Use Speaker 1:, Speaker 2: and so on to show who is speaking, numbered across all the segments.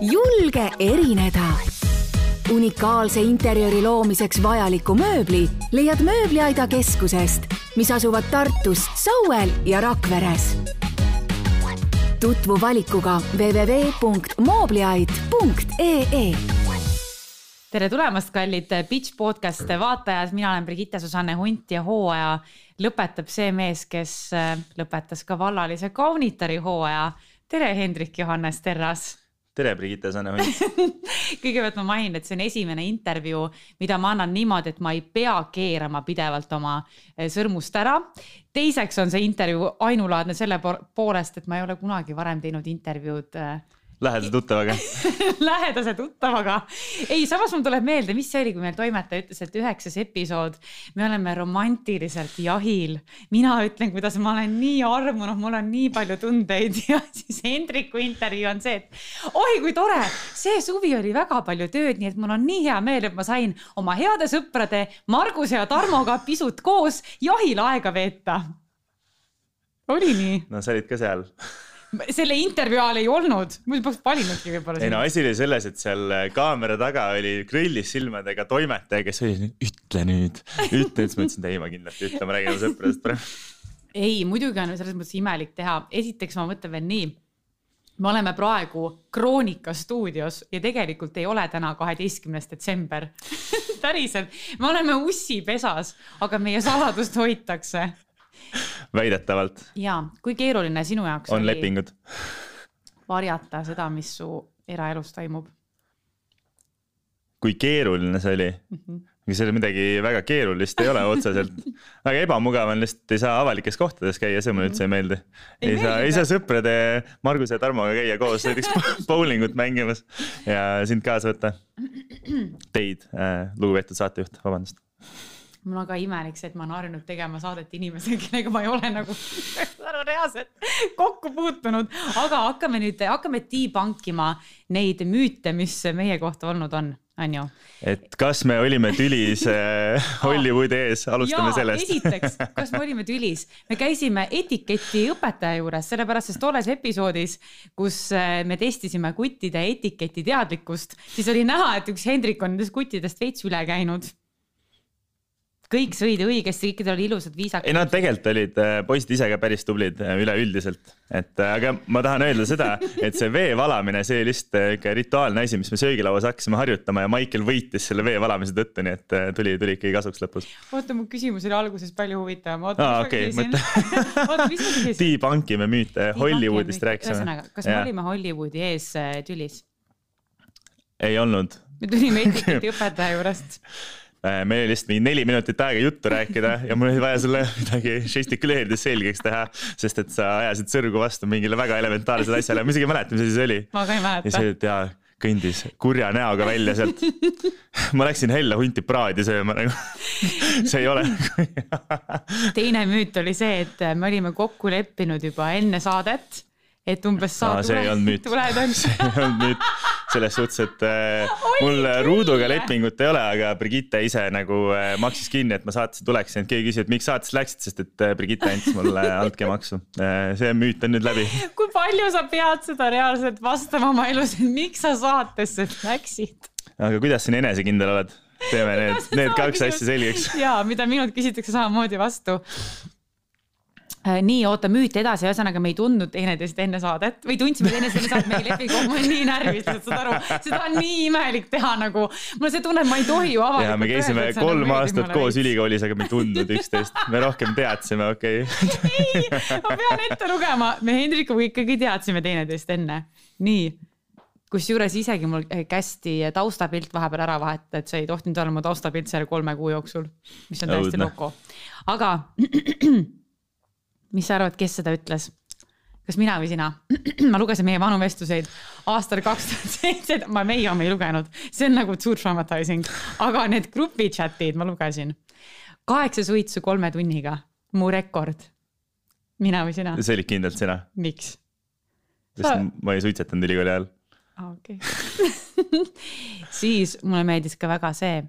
Speaker 1: julge erineda. unikaalse interjööri loomiseks vajaliku mööbli leiad Mööbliaida keskusest, mis asuvad Tartus, Sauel ja Rakveres. tutvu valikuga www.moobliaid.ee
Speaker 2: tere tulemast, kallid Pitch podcast vaatajad, mina olen Brigitte Susanne Hunt ja hooaja lõpetab see mees, kes lõpetas ka vallalise kaunitari hooaja. tere, Hendrik Johannes Terras.
Speaker 3: Tere, Brigitte Susanne Hunt
Speaker 2: kõigepealt ma mainin, et see on esimene intervjuu, mida ma annan niimoodi, et ma ei pea keerama pidevalt oma äh, sõrmust ära. teiseks on see intervjuu ainulaadne selle poolest, et ma ei ole kunagi varem teinud intervjuud äh,
Speaker 3: lähedase tuttavaga
Speaker 2: lähedase tuttavaga. ei, samas mul tuleb meelde, mis see oli, kui meil toimetaja ütles, et üheksas episood, me oleme romantiliselt jahil. mina ütlen, kuidas ma olen nii armunud, mul on nii palju tundeid ja siis Hendriku intervjuu on see, et oi kui tore, see suvi oli väga palju tööd, nii et mul on nii hea meel, et ma sain oma heade sõprade Marguse ja Tarmoga pisut koos jahil aega veeta. oli nii?
Speaker 3: no sa olid ka seal
Speaker 2: selle intervjuu ajal ei olnud, muidu poleks valinudki võib-olla.
Speaker 3: ei no asi oli selles, et seal kaamera taga oli grillis silmadega toimetaja, kes oli, ütle nüüd, ütle, siis ma ütlesin, et ei, ma kindlasti ei ütle, ma räägin oma sõpradest praegu.
Speaker 2: ei, muidugi on selles mõttes imelik teha, esiteks ma mõtlen veel nii. Me oleme praegu Kroonika stuudios ja tegelikult ei ole täna kaheteistkümnes detsember. Päriselt, me oleme ussipesas, aga meie saladust hoitakse
Speaker 3: väidetavalt.
Speaker 2: ja, kui keeruline sinu jaoks
Speaker 3: on lepingud?
Speaker 2: varjata seda, mis su eraelus toimub?
Speaker 3: kui keeruline see oli mm? -hmm ega seal midagi väga keerulist ei ole otseselt. väga ebamugav on lihtsalt, ei saa avalikes kohtades käia, see mulle üldse ei meeldi. ei, ei saa, ei saa sõprade Marguse ja Tarmoga käia koos näiteks bowlingut mängimas ja sind kaasa võtta. Teid äh,, lugupeetud saatejuht, vabandust
Speaker 2: mul on ka imelik see, et ma olen harjunud tegema saadet inimesega, kellega ma ei ole nagu reaalselt kokku puutunud, aga hakkame nüüd, hakkame debunkima neid müüte, mis meie kohta olnud on on ju.
Speaker 3: et kas me olime tülis äh, Hollywoodi ees, alustame
Speaker 2: Jaa,
Speaker 3: sellest.
Speaker 2: esiteks, kas me olime tülis, me käisime etiketi õpetaja juures, sellepärast sest tolles episoodis, kus äh, me testisime kuttide etiketi teadlikkust, siis oli näha, et üks Hendrik on nendest kuttidest veits üle käinud kõik sõid õigesti, kõikidel oli ilusad viisakad.
Speaker 3: ei nad tegelikult olid äh, poisid ise ka päris tublid äh, üleüldiselt, et äh, aga ma tahan öelda seda, et see vee valamine, see oli lihtsalt ikka rituaalne asi, mis me söögilauas hakkasime harjutama ja Maicel võitis selle vee valamise tõttu, nii et tuli, tuli ikkagi kasuks lõpus.
Speaker 2: oota, mu küsimus oli alguses palju huvitavam.
Speaker 3: aa, okei, mõtle. oota, mis ma küsisin? debunkime müüte, Hollywoodist rääkisime.
Speaker 2: ühesõnaga, kas me olime Hollywoodi ees tülis?
Speaker 3: ei olnud.
Speaker 2: me tulime etiketi õpetaja juurest
Speaker 3: meil oli lihtsalt mingi neli minutit aega juttu rääkida ja mul oli vaja sulle midagi žestikuleerides selgeks teha. sest et sa ajasid sõrgu vastu mingile väga elementaarsele asjale, ma isegi ei mäleta, mis asi see oli.
Speaker 2: ma ka ei mäleta.
Speaker 3: ja see, et jaa, kõndis kurja näoga välja sealt. ma läksin Hella hunti praadi sööma nagu see ei ole
Speaker 2: teine müüt oli see, et me olime kokku leppinud juba enne saadet et umbes saa
Speaker 3: no, tule,
Speaker 2: tuled on.
Speaker 3: see ei olnud müüt, selles suhtes, et äh, mul Ruuduga lepingut ei ole, aga Brigitte ise nagu äh, maksis kinni, et ma saatesse tuleksin, et keegi küsis, et miks saatesse läksid, sest et äh, Brigitte andis mulle altkäemaksu. see müüt on nüüd läbi.
Speaker 2: kui palju sa pead seda reaalselt vastama oma elus, et miks sa saatesse läksid?
Speaker 3: aga kuidas siin enesekindel oled? teeme need, need kaks asja selgeks.
Speaker 2: ja, mida minult küsitakse samamoodi vastu Äh, nii, oota, müüt edasi, ühesõnaga me ei tundnud teineteist enne saadet või tundsime teineteist enne saadet, me ei lepi kokku, ma olen nii närvis, saad aru, seda on nii imelik teha nagu. mul on see tunne, et ma ei tohi ju avalikult.
Speaker 3: ja me käisime öelda, kolm aastat koos ülikoolis, aga me ei tundnud üksteist, me rohkem teadsime, okei
Speaker 2: okay. ei, ma pean ette lugema, me Hendrikuga ikkagi teadsime teineteist enne, nii kusjuures isegi mul kästi taustapilt vahepeal ära vahetada, et see ei tohtinud olla mu taustapilt selle kolme kuu jooksul, mis on täiesti loko. aga mis sa arvad, kes seda ütles? kas mina või sina? ma lugesin meie vanu vestluseid aastal kaks tuhat seitse, ma meie oma ei lugenud, see on nagu too traumatizing, aga need grupi chat'id ma lugesin. kaheksa suitsu kolme tunniga, mu rekord. mina või sina?
Speaker 3: see oli kindlalt sina.
Speaker 2: miks?
Speaker 3: sest sa... ma ei suitsetanud ülikooli ajal.
Speaker 2: aa, okei. siis mulle meeldis ka väga see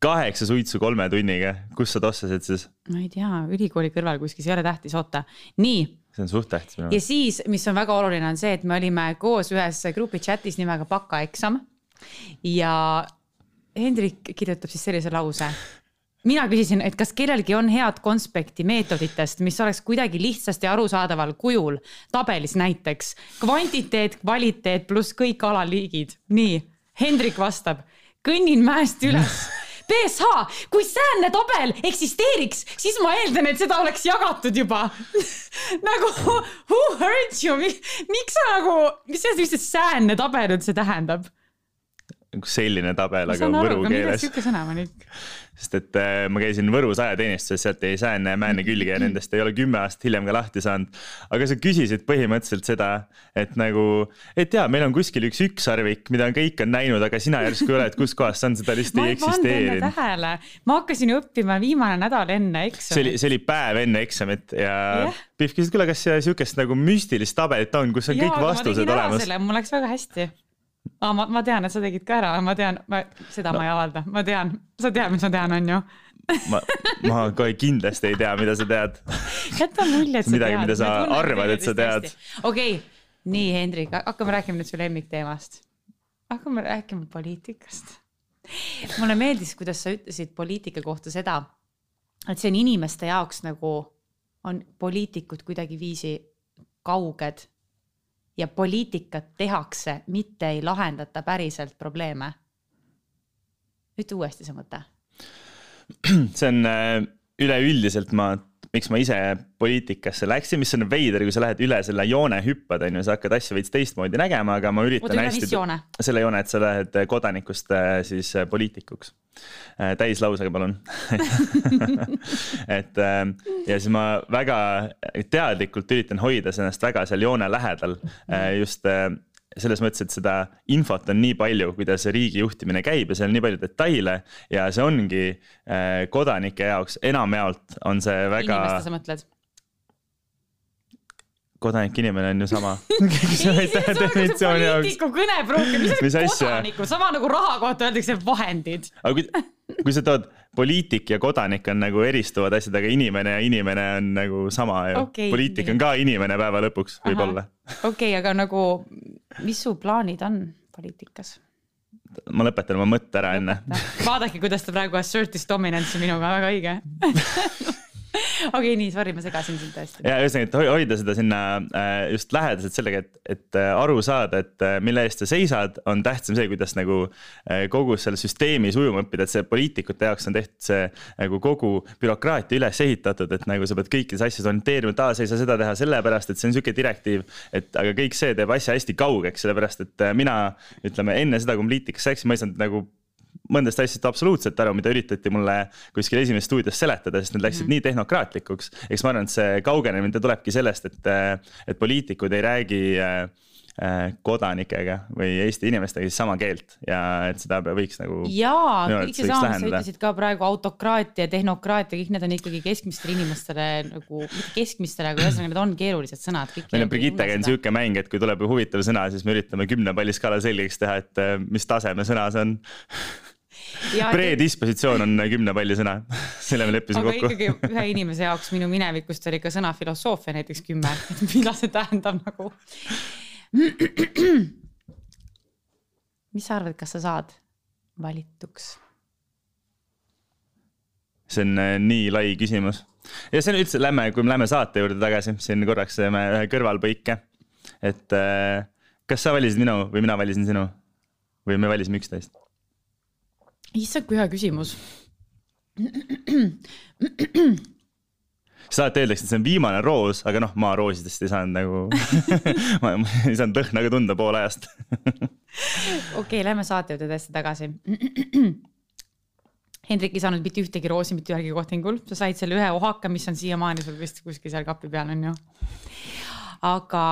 Speaker 3: kaheksa suitsu kolme tunniga, kus sa tossasid siis?
Speaker 2: ma ei tea, ülikooli kõrval kuskil, see ei ole tähtis, oota, nii.
Speaker 3: See on suht tähtis minu
Speaker 2: ja siis, mis on väga oluline, on see, et me olime koos ühes grupi chat'is nimega Bakaeksam ja Hendrik kirjutab siis sellise lause. mina küsisin, et kas kellelgi on head konspekti meetoditest, mis oleks kuidagi lihtsasti arusaadaval kujul, tabelis näiteks. Kvantiteet, kvaliteet pluss kõik alaliigid. nii, Hendrik vastab, kõnnin mäest üles BSH, kui säänne tabel eksisteeriks, siis ma eeldan, et seda oleks jagatud juba nagu who hurt you, miks sa nagu, mis see, mis see säänne tabel üldse tähendab?
Speaker 3: Selline tabel, aga võru keeles.
Speaker 2: sihuke sõna ma nüüd.
Speaker 3: sest et äh, ma käisin Võrus ajateenistuses, sealt jäi Sääne Määne külge ja nendest ei ole kümme aastat hiljem ka lahti saanud. aga sa küsisid põhimõtteliselt seda, et nagu, et jaa, meil on kuskil üks ükssarvik, mida kõik on näinud, aga sina järsku ei ole, et kuskohast see on, seda lihtsalt ei eksisteerinud.
Speaker 2: tähele, ma hakkasin õppima viimane nädal enne eksamit.
Speaker 3: see oli, see oli päev enne eksamit ja yeah. Pihv küsis, kuule, kas sihukest nagu müstilist tabelit on, kus on ja, kõik vastused olemas?
Speaker 2: mul läks väga hästi aa, ma, ma tean, et sa tegid ka ära, ma tean, ma, seda no. ma ei avalda, ma tean, sa tead, mis ma tean, on ju
Speaker 3: ma, ma kohe kindlasti ei tea, mida sa tead.
Speaker 2: jäta mulje, et sa
Speaker 3: midagi, tead. midagi, mida sa arvad, et sa tead.
Speaker 2: okei okay., nii, Hendrik, hakkame rääkima nüüd su lemmikteemast. hakkame rääkima poliitikast. mulle meeldis, kuidas sa ütlesid poliitika kohta seda, et see on inimeste jaoks nagu, on poliitikud kuidagiviisi kauged ja poliitikat tehakse, mitte ei lahendata päriselt probleeme. ütle uuesti see mõte.
Speaker 3: see on äh, üleüldiselt ma miks ma ise poliitikasse läksin, mis on veider, kui sa lähed üle selle joone, hüppad, on ju, sa hakkad asju veits teistmoodi nägema, aga ma üritan Oota, hästi. selle joone, et sa lähed kodanikust äh, siis äh, poliitikuks. Äh, täislausega, palun et ja siis ma väga teadlikult üritan hoida ennast väga seal joone lähedal just selles mõttes, et seda infot on nii palju, kuidas riigi juhtimine käib ja seal on nii palju detaile ja see ongi äh, kodanike jaoks enamjaolt on see väga.
Speaker 2: inimeste sa mõtled?
Speaker 3: Kodanik inimene on ju sama definitsiooni jaoks.
Speaker 2: poliitiku kõnepruuk, mis on kodaniku, sama nagu raha kohta öeldakse vahendid.
Speaker 3: aga kui, kui sa tood poliitik ja kodanik on nagu eristuvad asjad, aga inimene ja inimene on nagu sama ju okay,. poliitik nii. on ka inimene päeva lõpuks võib-olla.
Speaker 2: okei okay,, aga nagu, mis su plaanid on poliitikas?
Speaker 3: ma lõpetan oma mõtte ära enne.
Speaker 2: vaadake, kuidas ta praegu assertis dominance'i minuga, väga õige okei okay,, nii, sorry, ma segasin sind tõesti.
Speaker 3: ja ühesõnaga, et hoida seda sinna äh, just lähedaselt sellega, et, et äh, aru saada, et äh, mille eest sa seisad, on tähtsam see, kuidas nagu kogu selle süsteemis ujuma õppida, et see poliitikute jaoks on tehtud see nagu kogu bürokraatia üles ehitatud, et nagu sa pead kõikides asjades orienteerima, et aa, sa ei saa seda teha sellepärast, et see on sihuke direktiiv. et aga kõik see teeb asja hästi kaugeks, sellepärast et mina ütleme enne seda, kui ma poliitikasse läksin, ma ei saanud nagu mõndast asjast absoluutselt aru, mida üritati mulle kuskil esimeses stuudios seletada, sest need läksid mm. nii tehnokraatlikuks. eks ma arvan, et see kaugenemine tulebki sellest, et, et poliitikud ei räägi Äh, kodanikega või Eesti inimestega siis sama keelt ja et seda võiks nagu.
Speaker 2: jaa, kõik see sama, mis sa ütlesid ka praegu autokraatia, tehnokraatia, kõik need on ikkagi keskmistele inimestele nagu, mitte keskmistele, aga ühesõnaga need on keerulised sõnad.
Speaker 3: meil on Brigittega on sihuke mäng, et kui tuleb huvitav sõna, siis me üritame kümne palli skaala selgeks teha, et äh, mis taseme sõna see on predispositsioon on kümne palli sõna, selle me leppisime
Speaker 2: kokku. ikkagi ühe inimese jaoks minu minevikust oli ka sõna filosoofia näiteks kümme, mida see tähendab nagu mis sa arvad, kas sa saad valituks?
Speaker 3: see on äh, nii lai küsimus ja see on üldse, lähme, kui me läheme saate juurde tagasi, siin korraks teeme ühe kõrvalpõike. et äh, kas sa valisid minu või mina valisin sinu või me valisime üksteist?
Speaker 2: issand, kui hea küsimus
Speaker 3: siis alati öeldakse, et see on viimane roos, aga noh, ma roosidest ei saanud nagu ma ei saanud lõhna ka tunda pool ajast.
Speaker 2: Okei lähme saate juurde tõesti tagasi. Hendrik ei saanud mitte ühtegi roosi mitte ühelgi kohtingul, sa said selle ühe ohaka, mis on siiamaani sul vist kuskil seal kapi peal on ju. aga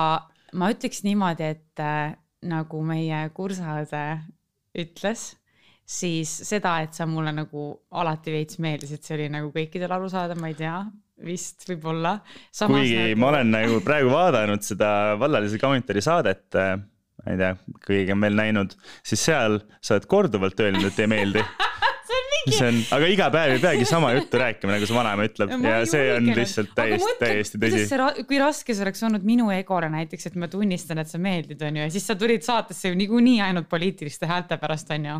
Speaker 2: ma ütleks niimoodi, et äh, nagu meie kursaõde ütles, siis seda, et sa mulle nagu alati veits meeldisid, see oli nagu kõikidel arusaadav, ma ei tea, vist võib-olla.
Speaker 3: kuigi nagu... ma olen nagu praegu vaadanud seda vallalise kommentaari saadet, äh, ma ei tea, keegi on veel näinud, siis seal sa oled korduvalt öelnud, et ei meeldi
Speaker 2: see on
Speaker 3: aga iga päev ei peagi sama juttu rääkima, nagu su vanaema ütleb ja, ja see on lihtsalt täiesti, täiesti tõsi.
Speaker 2: kui raske see oleks olnud minu egole näiteks, et ma tunnistan, et sa meeldid, onju, ja siis sa tulid saatesse ju niikuinii ainult poliitiliste häälte pärast, onju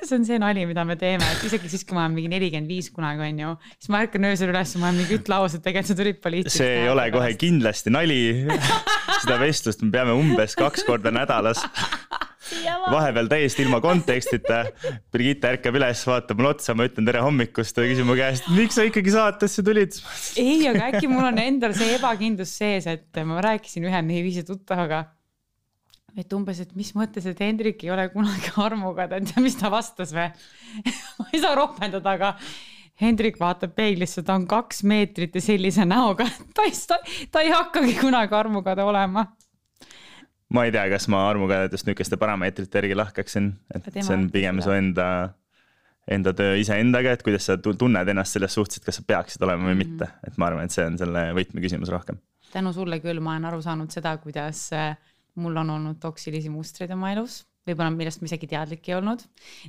Speaker 2: see on see nali, mida me teeme, et isegi siis, kui ma olen mingi nelikümmend viis kunagi onju, siis ma ärkan öösel üles ja ma olen mingi ütlaus, et tegelikult sa tulid poliitiliste
Speaker 3: see ei ole kohe pärast. kindlasti nali seda vestlust me peame umbes kaks korda nädalas vahepeal täiesti ilma kontekstita. Birgitte ärkab üles, vaatab mulle otsa, ma ütlen tere hommikust ja küsib mu käest, miks sa ikkagi saatesse tulid?
Speaker 2: ei, aga äkki mul on endal see ebakindlus sees, et ma rääkisin ühe meie ühise tuttavaga. Et umbes, et mis mõttes, et Hendrik ei ole kunagi armuga, tead mis ta vastas või ma ei saa ropendada, aga Hendrik vaatab peeglisse, ta on kaks meetrit ja sellise näoga, ta ei, ta, ta ei hakkagi kunagi armukade olema
Speaker 3: ma ei tea, kas ma armukadedest niisuguste parameetrite järgi lahkaksin, et see on pigem su enda, enda töö iseendaga, et kuidas sa tunned ennast selles suhtes, et kas sa peaksid olema või mm -hmm. mitte, et ma arvan, et see on selle võtmeküsimus rohkem.
Speaker 2: tänu sulle küll, ma olen aru saanud seda, kuidas äh, mul on olnud toksilisi mustreid oma elus, võib-olla millest ma isegi teadlik ei olnud.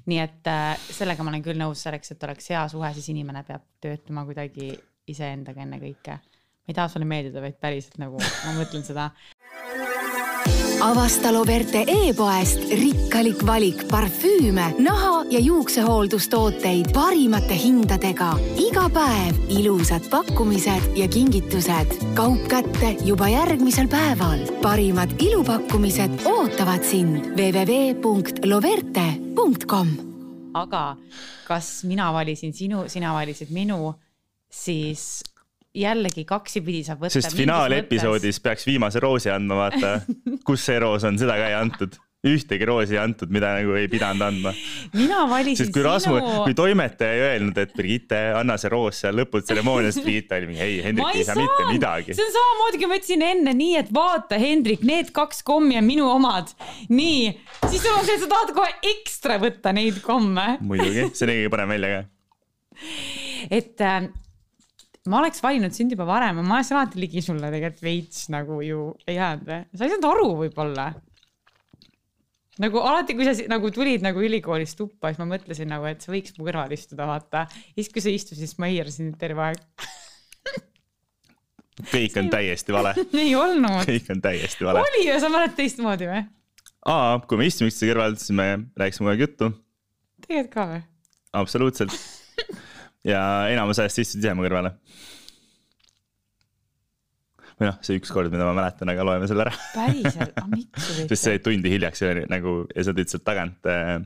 Speaker 2: nii et äh, sellega ma olen küll nõus, selleks, et oleks hea suhe, siis inimene peab töötama kuidagi iseendaga ennekõike. ma ei taha sulle meeldida, vaid päriselt nagu ma mõtlen seda
Speaker 1: avasta Loverte e-poest rikkalik valik parfüüme, naha ja juuksehooldustooteid parimate hindadega. iga päev ilusad pakkumised ja kingitused. kaup kätte juba järgmisel päeval. parimad ilupakkumised ootavad sind www.loverte.com.
Speaker 2: aga kas mina valisin sinu, sina valisid minu, siis jällegi kaksipidi saab võtta.
Speaker 3: sest finaalepisoodis peaks viimase roosi andma, vaata kus see roos on, seda ka ei antud ühtegi roosi ei antud, mida nagu ei pidanud andma.
Speaker 2: mina valisin
Speaker 3: sest kui Rasmus sinu..., kui toimetaja ei öelnud, et Brigitte, anna see roos seal lõputseremoonias, Brigitte oli mingi ei, Hendrik ei saa mitte midagi.
Speaker 2: see on samamoodi, kui ma ütlesin enne nii, et vaata, Hendrik, need kaks kommi on minu omad. nii, siis sul on see, sa tahad kohe ekstra võtta neid komme.
Speaker 3: muidugi, see nägi parem välja ka.
Speaker 2: et äh, ma oleks valinud sind juba varem, ma oleks alati ligi sulle tegelikult veits nagu ju ei jäänud või, sa ei saanud aru võib-olla. nagu alati, kui sa nagu tulid nagu ülikoolist tuppa, siis ma mõtlesin nagu, et sa võiks mu kõrval istuda, vaata. siis, kui sa istusid, siis ma hiirasin terve aeg
Speaker 3: kõik on täiesti vale
Speaker 2: ei olnud.
Speaker 3: kõik on täiesti vale.
Speaker 2: oli ju, sa mäletad teistmoodi või?
Speaker 3: aa, kui me istusime üksteise kõrval, siis me rääkisime kogu aeg juttu.
Speaker 2: tegelikult ka või?
Speaker 3: absoluutselt ja enamus ajast istusid ise mu kõrvale. või noh, see üks kord, mida ma mäletan, aga loeme selle ära.
Speaker 2: päriselt, aga miks sa
Speaker 3: teed? sest see tundi hiljaks oli nagu ja sa sealt tagant äh,,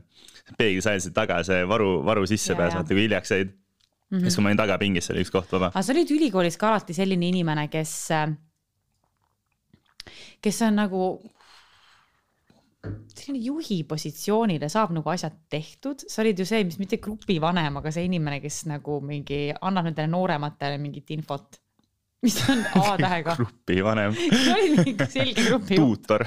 Speaker 3: peeglis ajasid taga see varu, varu sissepääs, vaata kui hiljaks jäid mm. -hmm. siis kui ma olin tagapingis, oli üks koht vaba.
Speaker 2: aga sa olid ülikoolis ka alati selline inimene, kes, äh, kes on nagu selline juhi positsioonile saab nagu asjad tehtud, sa olid ju see, mis mitte grupivanem, aga see inimene, kes nagu mingi annab nendele noorematele mingit infot. mis on A-tähega
Speaker 3: grupivanem
Speaker 2: olid mingi selge grupi.
Speaker 3: tuutor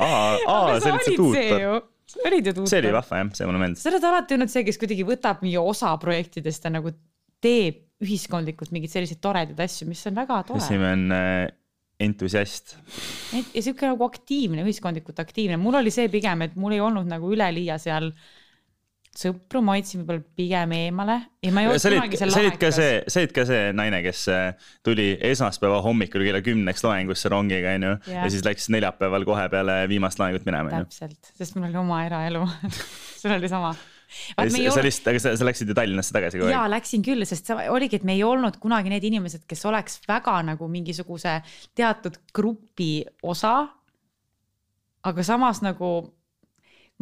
Speaker 3: aa, aa, see oli see tuutor
Speaker 2: sa olid ju tuutor.
Speaker 3: see oli vahva jah, see mulle meeldis.
Speaker 2: sa oled alati olnud see, kes kuidagi võtab mingi osa projektidest ja nagu teeb ühiskondlikult mingeid selliseid toredaid asju, mis on väga tore.
Speaker 3: esimene entusiast.
Speaker 2: ja sihuke nagu aktiivne, ühiskondlikult aktiivne, mul oli see pigem, et mul ei olnud nagu üleliia seal sõpru, ma hoidsin võib-olla pigem eemale ja ma ei olnud kunagi seal
Speaker 3: lahekas. sa olid ka see, sa olid ka see naine, kes äh, tuli esmaspäeva hommikul kella kümneks loengusse rongiga, onju. ja siis läks neljapäeval kohe peale viimast loengut minema,
Speaker 2: täpselt, sest mul oli oma eraelu sul oli sama
Speaker 3: sa lihtsalt, aga sa, sa läksid ju Tallinnasse tagasi kogu
Speaker 2: aeg? jaa, läksin küll, sest sa, oligi, et me ei olnud kunagi need inimesed, kes oleks väga nagu mingisuguse teatud grupi osa. aga samas nagu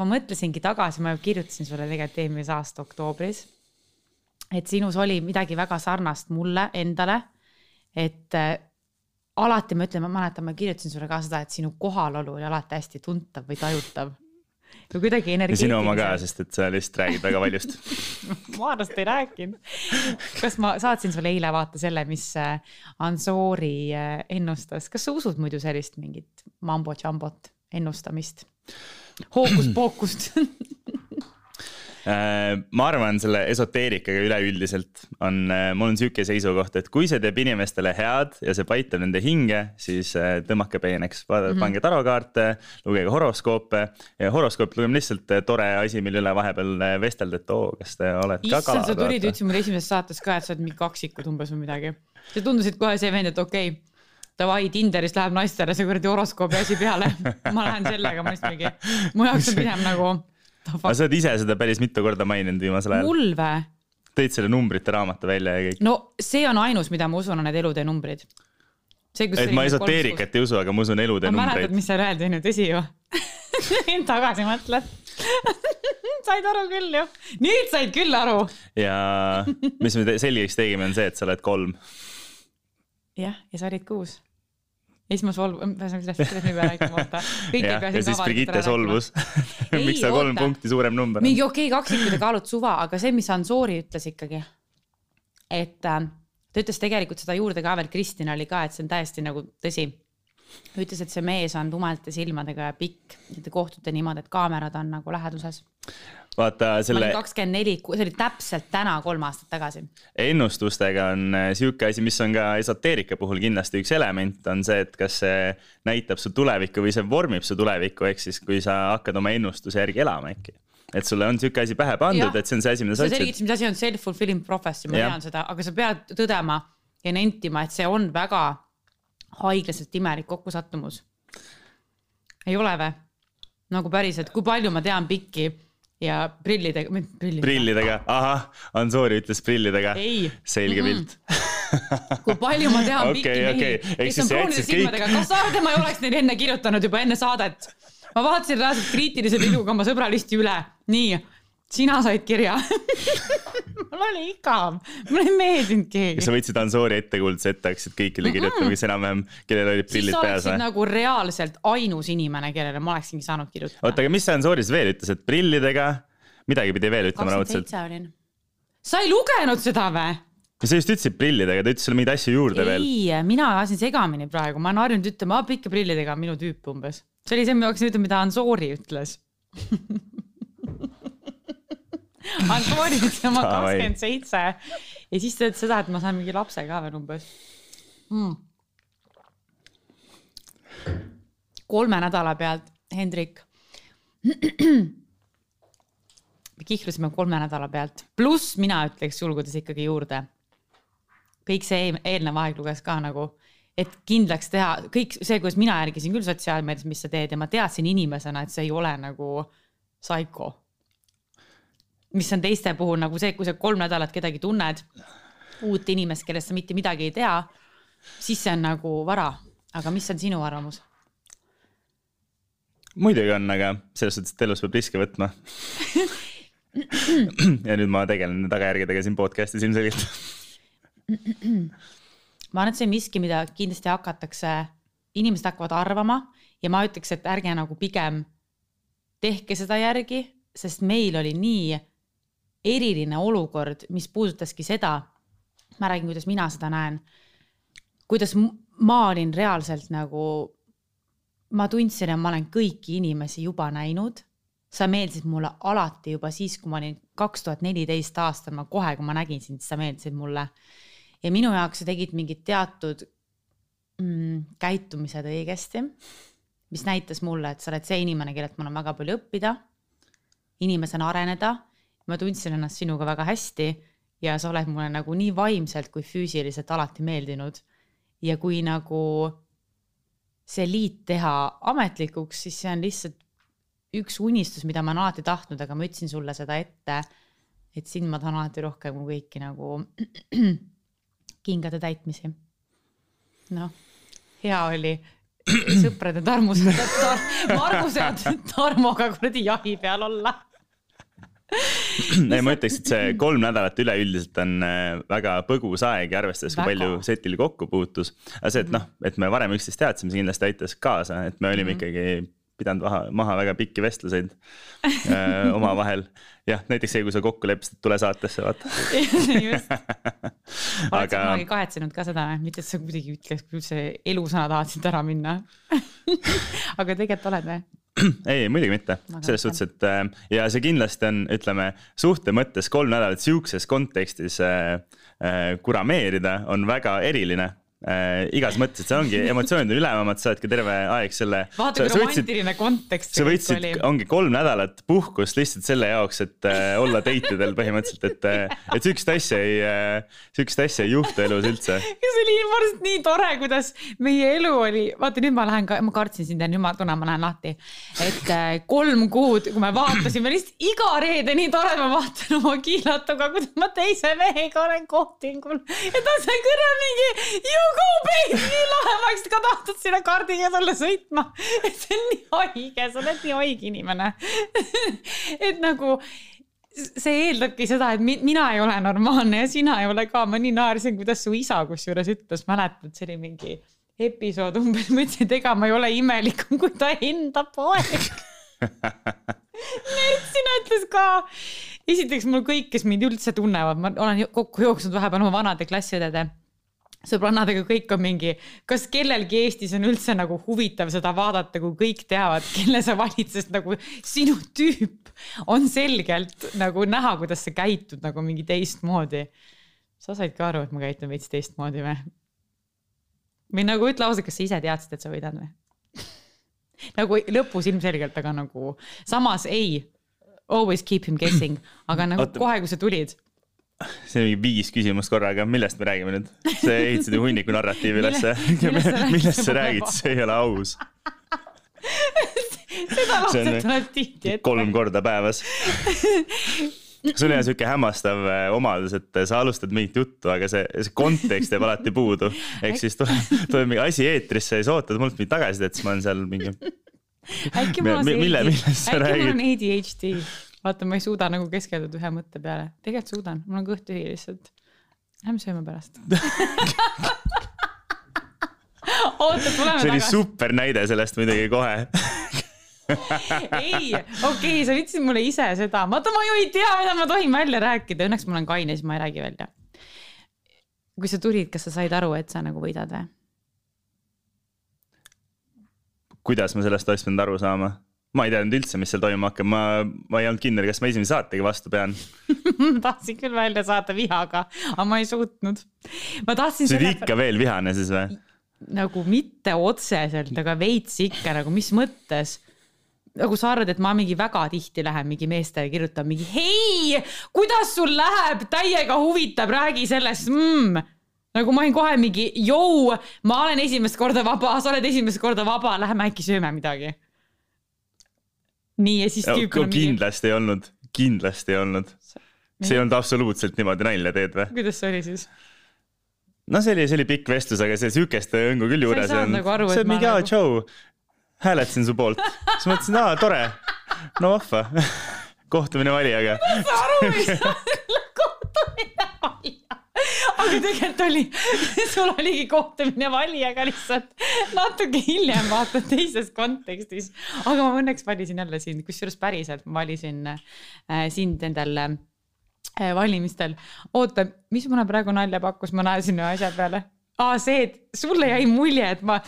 Speaker 2: ma mõtlesingi tagasi, ma kirjutasin sulle tegelikult eelmise aasta oktoobris. et sinus oli midagi väga sarnast mulle endale, et äh, alati ma ütlen, ma mäletan, ma kirjutasin sulle ka seda, et sinu kohalolu oli alati hästi tuntav või tajutav või kuidagi energeetiline.
Speaker 3: sinu oma ka, sest et sa lihtsalt räägid väga paljust
Speaker 2: ma arvast ei rääkinud. kas ma saatsin sulle eile vaata selle, mis äh, Ansori äh, ennustas, kas sa usud muidu sellist mingit mambo-jambot ennustamist? hookus-pookust
Speaker 3: ma arvan, selle esoteerikaga üleüldiselt on, mul on sihuke seisukoht, et kui see teeb inimestele head ja see paitab nende hinge, siis tõmmake peeneks, mm -hmm. pange tarokaarte, lugege horoskoope. ja horoskoop on lihtsalt tore asi, mille üle vahepeal vestelda, et oo, kas te olete ka
Speaker 2: kalad. issand, sa tulid, ütlesid mulle esimeses saates ka, et sa oled mingi kaksikud umbes või midagi. sa tundusid kohe see vend, et okei okay davai, Tinderist läheb naistele see kuradi horoskoobi asi peale. ma lähen sellega, ma lihtsalt mingi, mu jaoks on pigem nagu.
Speaker 3: Aga sa oled ise seda päris mitu korda maininud viimasel ajal.
Speaker 2: mul vä?
Speaker 3: tõid selle numbrite raamatu välja ja kõik.
Speaker 2: no see on ainus, mida ma usun, on need elutee numbrid.
Speaker 3: et ma esoteerikat ei usu, aga ma usun elutee numbreid.
Speaker 2: mäletad, mis seal öeldi, on ju tõsi ju tagasi mõtled said aru küll ju, nüüd said küll aru.
Speaker 3: ja mis me selgeks tegime, on see, et sa oled kolm.
Speaker 2: jah, ja sa olid kuus ja siis ma solvun, ühesõnaga sellest, sellest me ei pea rääkima, oota.
Speaker 3: ja, ja siis Brigitte solvus miks ta kolm punkti suurem number on?
Speaker 2: mingi okei okay,, kaksikud ja kaalud suva, aga see, mis Ansori ütles ikkagi, et äh, ta ütles tegelikult seda juurde ka veel, Kristina oli ka, et see on täiesti nagu tõsi. ütles, et see mees on tumedate silmadega ja pikk, te kohtute niimoodi, et kaamerad on nagu läheduses
Speaker 3: vaata selle.
Speaker 2: kakskümmend neli, see oli täpselt täna kolm aastat tagasi.
Speaker 3: ennustustega on äh, sihuke asi, mis on ka esoteerika puhul kindlasti üks element, on see, et kas see näitab su tulevikku või see vormib su tulevikku, ehk siis kui sa hakkad oma ennustuse järgi elama äkki et sulle on sihuke asi pähe pandud, et see on see asi, mida sa
Speaker 2: ütlesid. sa selgitasid, mis asi on self-fulfilling prophecy, ma ja. tean seda, aga sa pead tõdema ja nentima, et see on väga haiglaselt imelik kokkusattumus. ei ole või? nagu päriselt, kui palju ma tean pikki ja prillidega,
Speaker 3: prillidega. prillidega, ahah, Ansori ütles prillidega. selge pilt
Speaker 2: kui palju ma tean okay, pikki mehi okay., kes on pruunide silmadega kõik..., kas sa arvad, et ma ei oleks neile enne kirjutanud juba enne saadet? ma vaatasin reaalselt kriitilise pilguga oma sõbralisti üle, nii sina said kirja mul oli igav, mulle ei meeldinud keegi.
Speaker 3: kas sa võtsid Ansori ettekuulutuse ette, hakkasid kõikidele kirjutama, kes enam-vähem, kellel olid prillid peas
Speaker 2: või? nagu reaalselt ainus inimene, kellele ma oleksingi saanud kirjutada.
Speaker 3: oota, aga mis sa Ansoris veel ütles, et prillidega, midagi pidi veel ütlema raudselt?
Speaker 2: sa ei lugenud seda või?
Speaker 3: sa just ütlesid prillidega, ta ütles sulle mingeid asju juurde
Speaker 2: ei,
Speaker 3: veel.
Speaker 2: ei, mina ajasin segamini praegu, ma olen harjunud ütlema, pikke prillidega on minu tüüp umbes. see oli see, ma hakkasin ütlema, mida Ansori ütles Antoni ütles oma kakskümmend seitse. Ja siis ütles seda, et ma saan mingi lapse ka veel umbes. Mm.. kolme nädala pealt, Hendrik. me kihlusime kolme nädala pealt, pluss mina ütleks julgudes ikkagi juurde. kõik see eelnev aeg luges ka nagu, et kindlaks teha kõik see, kuidas mina järgisin küll sotsiaalmeedias, mis sa teed ja ma teadsin inimesena, et see ei ole nagu psycho mis on teiste puhul nagu see, kui sa kolm nädalat kedagi tunned, uut inimest, kellest sa mitte midagi ei tea, siis see on nagu vara. aga mis on sinu arvamus?
Speaker 3: muidugi on, aga selles suhtes, et elus peab riske võtma ja nüüd ma tegelen tagajärgedega siin podcast'is ilmselgelt
Speaker 2: ma arvan, et see on miski, mida kindlasti hakatakse, inimesed hakkavad arvama ja ma ütleks, et ärge nagu pigem tehke seda järgi, sest meil oli nii eriline olukord, mis puudutaski seda, ma räägin, kuidas mina seda näen, kuidas ma olin reaalselt nagu, ma tundsin, et ma olen kõiki inimesi juba näinud. sa meeldisid mulle alati juba siis, kui ma olin kaks tuhat neliteist aastal, ma kohe, kui ma nägin sind, sa meeldisid mulle. ja minu jaoks sa tegid mingid teatud mm, käitumised õigesti, mis näitas mulle, et sa oled see inimene, kellelt mul on väga palju õppida, inimesena areneda ma tundsin ennast sinuga väga hästi ja sa oled mulle nagu nii vaimselt kui füüsiliselt alati meeldinud. ja kui nagu see liit teha ametlikuks, siis see on lihtsalt üks unistus, mida ma olen alati tahtnud, aga ma ütlesin sulle seda ette, et sind ma tahan alati rohkem kui kõiki nagu kingade täitmisi. noh, hea oli sõprade tarmused tar,, Marguse ja Tarmoga kuradi jahi peal olla
Speaker 3: ei, ma ütleks, et see kolm nädalat üleüldiselt on äh, väga põgus aeg ja arvestades, kui palju setil kokku puutus. aga see, et noh, et me varem üksteist teadsime, see kindlasti aitas kaasa, et me olime mm -hmm. ikkagi pidanud maha, maha väga pikki vestluseid äh, omavahel. jah, näiteks see, kui sa kokku leppisid, et tule saatesse, vaata
Speaker 2: just. oled sa kunagi kahetsenud ka seda, mitte et sa kuidagi ütleks, kui üldse elusana tahad siit ära minna aga tegelikult oled või?
Speaker 3: ei, muidugi mitte, selles suhtes, et äh, ja see kindlasti on, ütleme suhte mõttes kolm nädalat sihukeses kontekstis äh, äh, kurameerida on väga eriline äh, igas mõttes, et see ongi emotsioonid on ülemamad, sa oled ka terve aeg selle.
Speaker 2: vaata, kui romantiline kontekst.
Speaker 3: sa võtsid, ongi kolm nädalat puhkust lihtsalt selle jaoks, et äh, olla date idel põhimõtteliselt, et äh,, et sihukest asja ei äh,, sihukest asja ei juhtu elus üldse.
Speaker 2: ja see oli arust nii tore, kuidas meie elu oli, vaata nüüd ma lähen ka, ma kartsin sind ja nüüd ma tunnen, ma lähen lahti. et äh, kolm kuud, kui me vaatasime lihtsalt iga reede nii tore, ma vaatan oma kiilatuga, kuidas ma teise mehega olen kohtingul ja ta sai kõrval mingi ju go baby, lahe, ma oleks ka tahtnud sinna kaardiga tulla sõitma. et see on nii haige, sa oled nii haige inimene. et nagu see eeldabki seda, et mi mina ei ole normaalne ja sina ei ole ka, ma nii naersin, kuidas su isa kusjuures ütles, mäletad, see oli mingi episood umbes, ma ütlesin, et ega ma ei ole imelikum kui ta enda poeg. Nüüd sina ütles ka, esiteks mul kõik, kes mind üldse tunnevad, ma olen kokku jooksnud vahepeal oma vanade klassiõdede sõbrannadega kõik on mingi, kas kellelgi Eestis on üldse nagu huvitav seda vaadata, kui kõik teavad, kelle sa valid, sest nagu sinu tüüp on selgelt nagu näha, kuidas sa käitud nagu mingi teistmoodi. sa said ka aru, et ma käitun veits teistmoodi või? või nagu ütle ausalt, kas sa ise teadsid, et sa võidad või? nagu lõpus ilmselgelt, aga nagu samas ei. Always keep him guessing, aga nagu Oota. kohe, kui sa tulid
Speaker 3: see on mingi viis küsimust korraga, millest me räägime nüüd? sa ehitasid ju hunniku narratiivi ülesse. millest sa räägid, see ei ole aus.
Speaker 2: seda lauset tuleb tihti ette.
Speaker 3: kolm korda päevas sul on sihuke hämmastav äh, omadus, et sa alustad mingit juttu, aga see, see kontekst jääb alati puudu. ehk siis tuleb, tuleb mingi asi eetrisse ja sa ootad mult mingit tagasisidet, siis ma olen seal mingi.
Speaker 2: äkki mul on see, äkki mul on ADHD vaata, ma ei suuda nagu keskenduda ühe mõtte peale, tegelikult suudan, mul on kõht tühi lihtsalt. Lähme sööme pärast oota, tuleme tagasi.
Speaker 3: see oli super näide sellest muidugi kohe
Speaker 2: ei, okei okay,, sa ütlesid mulle ise seda, vaata ma ju ei tea, mida ma tohin välja rääkida, õnneks ma olen kaine, siis ma ei räägi välja. kui sa tulid, kas sa said aru, et sa nagu võidad või?
Speaker 3: kuidas ma sellest oleks pidanud aru saama? Ma ei teadnud üldse, mis seal toimuma hakkab, ma, ma ei olnud kindel, kas ma esimese saatega vastu pean
Speaker 2: tahtsin küll välja saata vihaga, aga ma ei suutnud. ma tahtsin.
Speaker 3: sa olid ikka veel vihane siis või?
Speaker 2: nagu mitte otseselt, aga veits ikka nagu mis mõttes nagu sa arvad, et ma mingi väga tihti lähen mingi meestele kirjutan mingi hei, kuidas sul läheb, täiega huvitab, räägi sellest mm. nagu ma olin kohe mingi, jõu, ma olen esimest korda vaba, sa oled esimest korda vaba, lähme äkki sööme midagi nii ja siis tüüp
Speaker 3: on mingi. kindlasti ei olnud, kindlasti ei olnud. see ei olnud absoluutselt niimoodi nalja teed või?
Speaker 2: kuidas see oli siis?
Speaker 3: no see oli, see oli pikk vestlus, aga see sihukest õngu küll juures
Speaker 2: on. Nagu aru,
Speaker 3: see on mingi, aa nagu... tšau, hääletasin su poolt. siis mõtlesin, aa tore, no vahva kohtumine valijaga.
Speaker 2: sa aru ei saa, kohtumine aga tegelikult oli, sul oligi kohtumine valijaga lihtsalt natuke hiljem vaata teises kontekstis. aga ma õnneks valisin jälle sind, kusjuures päriselt ma valisin äh, sind endal äh, valimistel. oota, mis mulle praegu nalja pakkus, ma naersin ühe asja peale. aa, see, et sulle jäi mulje, et ma,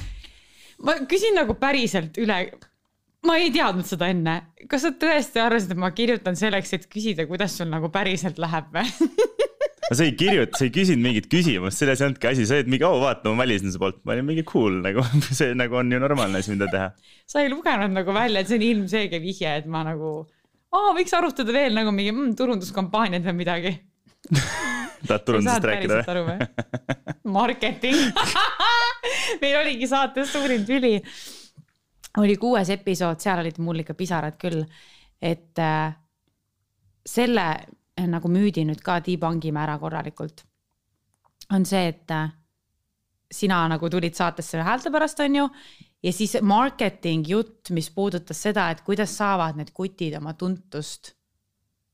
Speaker 2: ma küsin nagu päriselt üle ma ei teadnud seda enne. kas sa tõesti arvasid, et ma kirjutan selleks, et küsida, kuidas sul nagu päriselt läheb või
Speaker 3: no sa ei kirjuta, sa ei küsinud mingit küsimust, selles ei olnudki asi, sa olid mingi, oo vaata, ma valisin su poolt, ma olin mingi cool nagu, see nagu on ju normaalne asi, mida teha.
Speaker 2: sa ei lugenud nagu välja, et see on ilmselge vihje, et ma nagu, aa, võiks arutada veel nagu mingi mm, turunduskampaaniad või midagi
Speaker 3: tahad turundusest rääkida või?
Speaker 2: Marketing meil oligi saates suurim tüli. oli kuues episood, seal olid mul ikka pisarad küll, et äh, selle nagu müüdi nüüd ka debungime ära korralikult. on see, et äh, sina nagu tulid saatesse häälte pärast, on ju. ja siis marketing jutt, mis puudutas seda, et kuidas saavad need kutid oma tuntust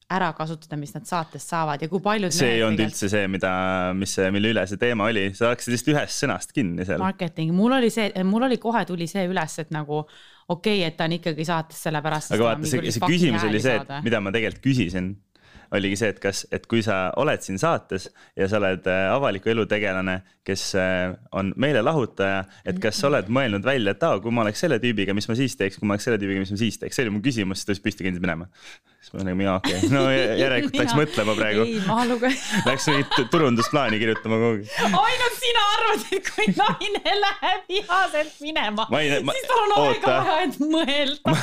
Speaker 2: ära kasutada, mis nad saatest saavad ja kui paljud.
Speaker 3: see ei olnud üldse see, mida, mis, mille üle see teema oli, sa hakkasid lihtsalt ühest sõnast kinni seal.
Speaker 2: Marketing, mul oli see, mul oli kohe tuli see üles, et nagu okei okay,, et ta on ikkagi saates sellepärast.
Speaker 3: aga vaata, see, see küsimus oli see, mida ma tegelikult küsisin oligi see, et kas, et kui sa oled siin saates ja sa oled äh, avaliku elu tegelane, kes äh, on meelelahutaja, et kas sa oled mõelnud välja, et aa, kui ma oleks selle tüübiga, mis ma siis teeks, kui ma oleks selle tüübiga, mis ma siis teeks, see oli mu küsimus, siis ta just püsti kõndis minema. siis ma olin nagu, okei okay., no järelikult läks mõtlema praegu.
Speaker 2: ei, ma lugen.
Speaker 3: Läks mingit turundusplaani kirjutama kuhugi.
Speaker 2: ainult sina arvad, et kui naine läheb vihaselt minema, siis tal on
Speaker 3: aega
Speaker 2: vaja, et mõelda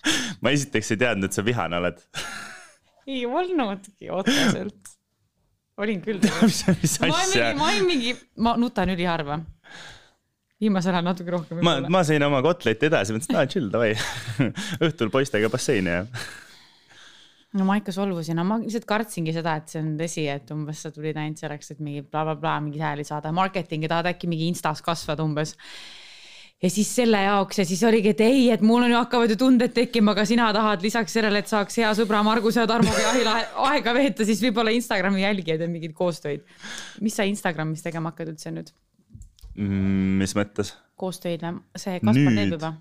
Speaker 3: ma esiteks ei teadnud, et sa vihane oled
Speaker 2: ei olnudki otseselt. olin küll
Speaker 3: mis, mis asja?
Speaker 2: ma olin mingi, ma nutan üliharva. viimasel ajal natuke rohkem.
Speaker 3: ma, ma sõin oma kotletti edasi, mõtlesin, et aa chill davai õhtul poistega basseini ja
Speaker 2: no ma ikka solvusin, no ma lihtsalt kartsingi seda, et see on tõsi, et umbes sa tulid ainult selleks, et mingi blablabla bla, bla, mingeid hääli saada, marketingi tahad äkki mingi Instas kasvada umbes ja siis selle jaoks ja siis oligi, et ei, et mul on ju hakkavad ju tunded tekkima, aga sina tahad lisaks sellele, et saaks hea sõbra Marguse ja Tarmoga jahil aega veeta, siis võib-olla Instagrami jälgijaid ja mingeid koostöid. mis sa Instagramis tegema hakkad üldse nüüd
Speaker 3: mm,? mis mõttes?
Speaker 2: koostöid või? see Kaspar teeb juba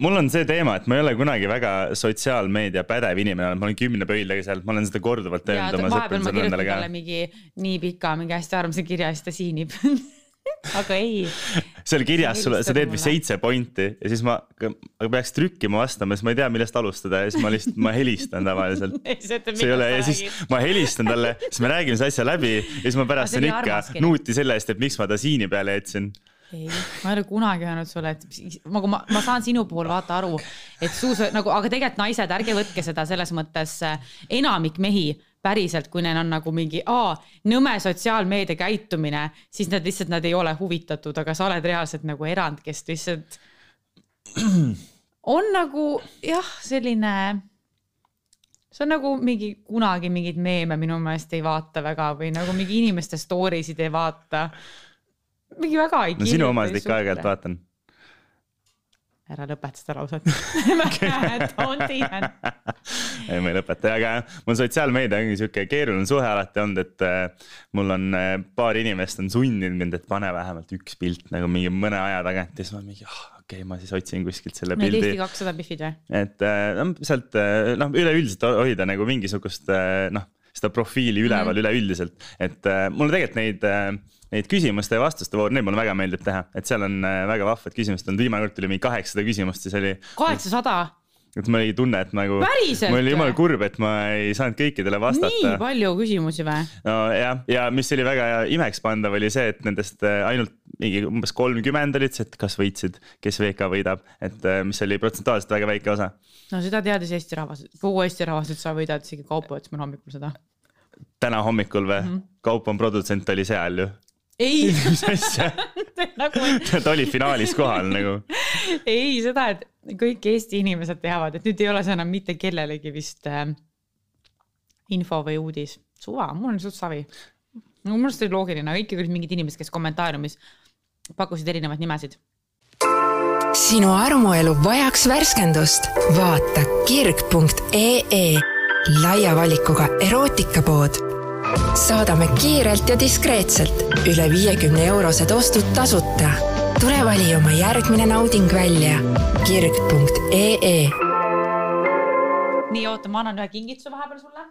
Speaker 3: mul on see teema, et ma ei ole kunagi väga sotsiaalmeedia pädev inimene, ma olen kümne pöidlaga seal, ma olen seda korduvalt
Speaker 2: öelnud oma sõpradele ka. mingi nii pika, mingi hästi armsa kirja ja siis ta siinib aga ei.
Speaker 3: seal kirjas sulle, sa teed vist seitse pointi ja siis ma, aga peaks trükkima vastama, siis ma ei tea, millest alustada ja siis ma lihtsalt, ma helistan tavaliselt. See ei ole ja siis ma helistan talle, siis me räägime seda asja läbi ja siis ma pärast saan ikka nuuti selle eest, et miks ma ta siini peale jätsin.
Speaker 2: Ei, ma ei ole kunagi öelnud sulle, et nagu ma, ma saan sinu puhul vaata aru, et suus nagu, aga tegelikult naised, ärge võtke seda selles mõttes, enamik mehi päriselt, kui neil on nagu mingi aa, nõme sotsiaalmeedia käitumine, siis nad lihtsalt, nad ei ole huvitatud, aga sa oled reaalselt nagu erand, kes lihtsalt on nagu jah, selline. see on nagu mingi kunagi mingeid meeme minu meelest ei vaata väga või nagu mingi inimeste story sid ei vaata. mingi väga ei.
Speaker 3: no sinu omasid ikka aeg-ajalt vaatan
Speaker 2: ära lõpeta seda lauset Don't even.
Speaker 3: ei, ma ei lõpeta, aga mul sotsiaalmeedia ongi sihuke keeruline suhe alati olnud, et äh, mul on äh, paar inimest on sundinud mind, et pane vähemalt üks pilt nagu mingi mõne aja tagant ja siis ma mingi oh, okei okay,, ma siis otsin kuskilt selle
Speaker 2: Need pildi. Eesti kakssada Biffid või?
Speaker 3: et noh, sealt noh, üleüldiselt hoida nagu mingisugust noh, seda profiili üleval mm -hmm. üleüldiselt, et mulle tegelikult neid neid küsimuste ja vastuste voor, neid mulle väga meeldib teha, et seal on äh, väga vahvad küsimused olnud, viimane kord tuli mingi kaheksasada küsimust, siis oli.
Speaker 2: kaheksasada?
Speaker 3: et mul oli tunne, et nagu.
Speaker 2: päriselt?
Speaker 3: mul oli jumala kurb, et ma ei saanud kõikidele vastata.
Speaker 2: nii palju küsimusi või?
Speaker 3: nojah, ja mis oli väga imekspandav, oli see, et nendest äh, ainult mingi umbes kolmkümmend olid, et kas võitsid, kes VK võidab, et äh, mis oli protsentuaalselt väga väike osa.
Speaker 2: no seda teadis Eesti rahvas, kogu Eesti rahvas, et sa võidad, isegi Kaupo ütles mulle hommikul seda.
Speaker 3: täna hommikul või mm? -hmm. Kaupo on produtsent, oli seal ju
Speaker 2: ei
Speaker 3: mis asja nagu... ta oli finaalis kohal nagu.
Speaker 2: ei, seda, et kõik Eesti inimesed teavad, et nüüd ei ole see enam mitte kellelegi vist äh, info või uudis. suva, mul on suht savi. no minu arust oli loogiline, aga ikkagi olid mingid inimesed, kes kommentaariumis pakkusid erinevaid nimesid.
Speaker 1: sinu armuelu vajaks värskendust? vaata kirg.ee laia valikuga erootikapood saadame kiirelt ja diskreetselt üle viiekümne eurosed ostud tasuta. tule vali oma järgmine nauding välja kirg.ee.
Speaker 2: nii, oota, ma annan ühe kingituse vahepeal sulle.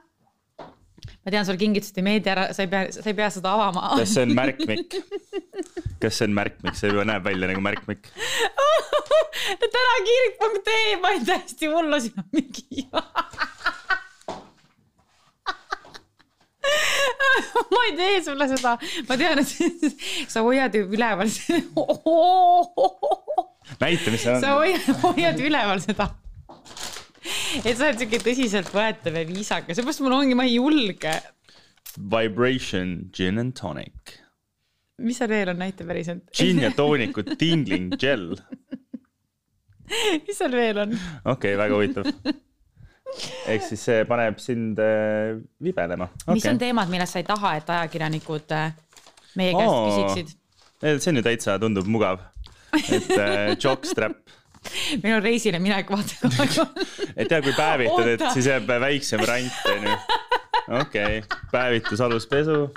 Speaker 2: ma tean, sulle kingitused ei meeldi ära, sa ei pea, sa ei pea seda avama.
Speaker 3: kas see on märkmik? kas see on märkmik, see juba näeb välja nagu märkmik
Speaker 2: täna kirg.ee, ma olin täiesti hullu, siin on mingi ma ei tee sulle seda, ma tean, et sa hoiad ju üleval
Speaker 3: näita, mis see on.
Speaker 2: sa hoiad, hoiad üleval seda. et sa oled siuke tõsiseltvõetav ja viisakas, seepärast mul ongi, ma ei julge.
Speaker 3: Vibration gin and tonic.
Speaker 2: mis seal veel on, näita päriselt.
Speaker 3: Gin ja tooniku tingling gel.
Speaker 2: mis seal veel on?
Speaker 3: okei okay,, väga huvitav ehk siis see paneb sind äh, vibelema
Speaker 2: okay.. mis on teemad, millest sa ei taha, et ajakirjanikud äh, meie käest oh, küsiksid?
Speaker 3: see on ju täitsa tundub mugav, et äh, jockstrap
Speaker 2: meil on reisile minek, vaata
Speaker 3: kogu aeg. et ja kui päevitad, et siis jääb väiksem rant, onju. okei okay., päevitus, aluspesu.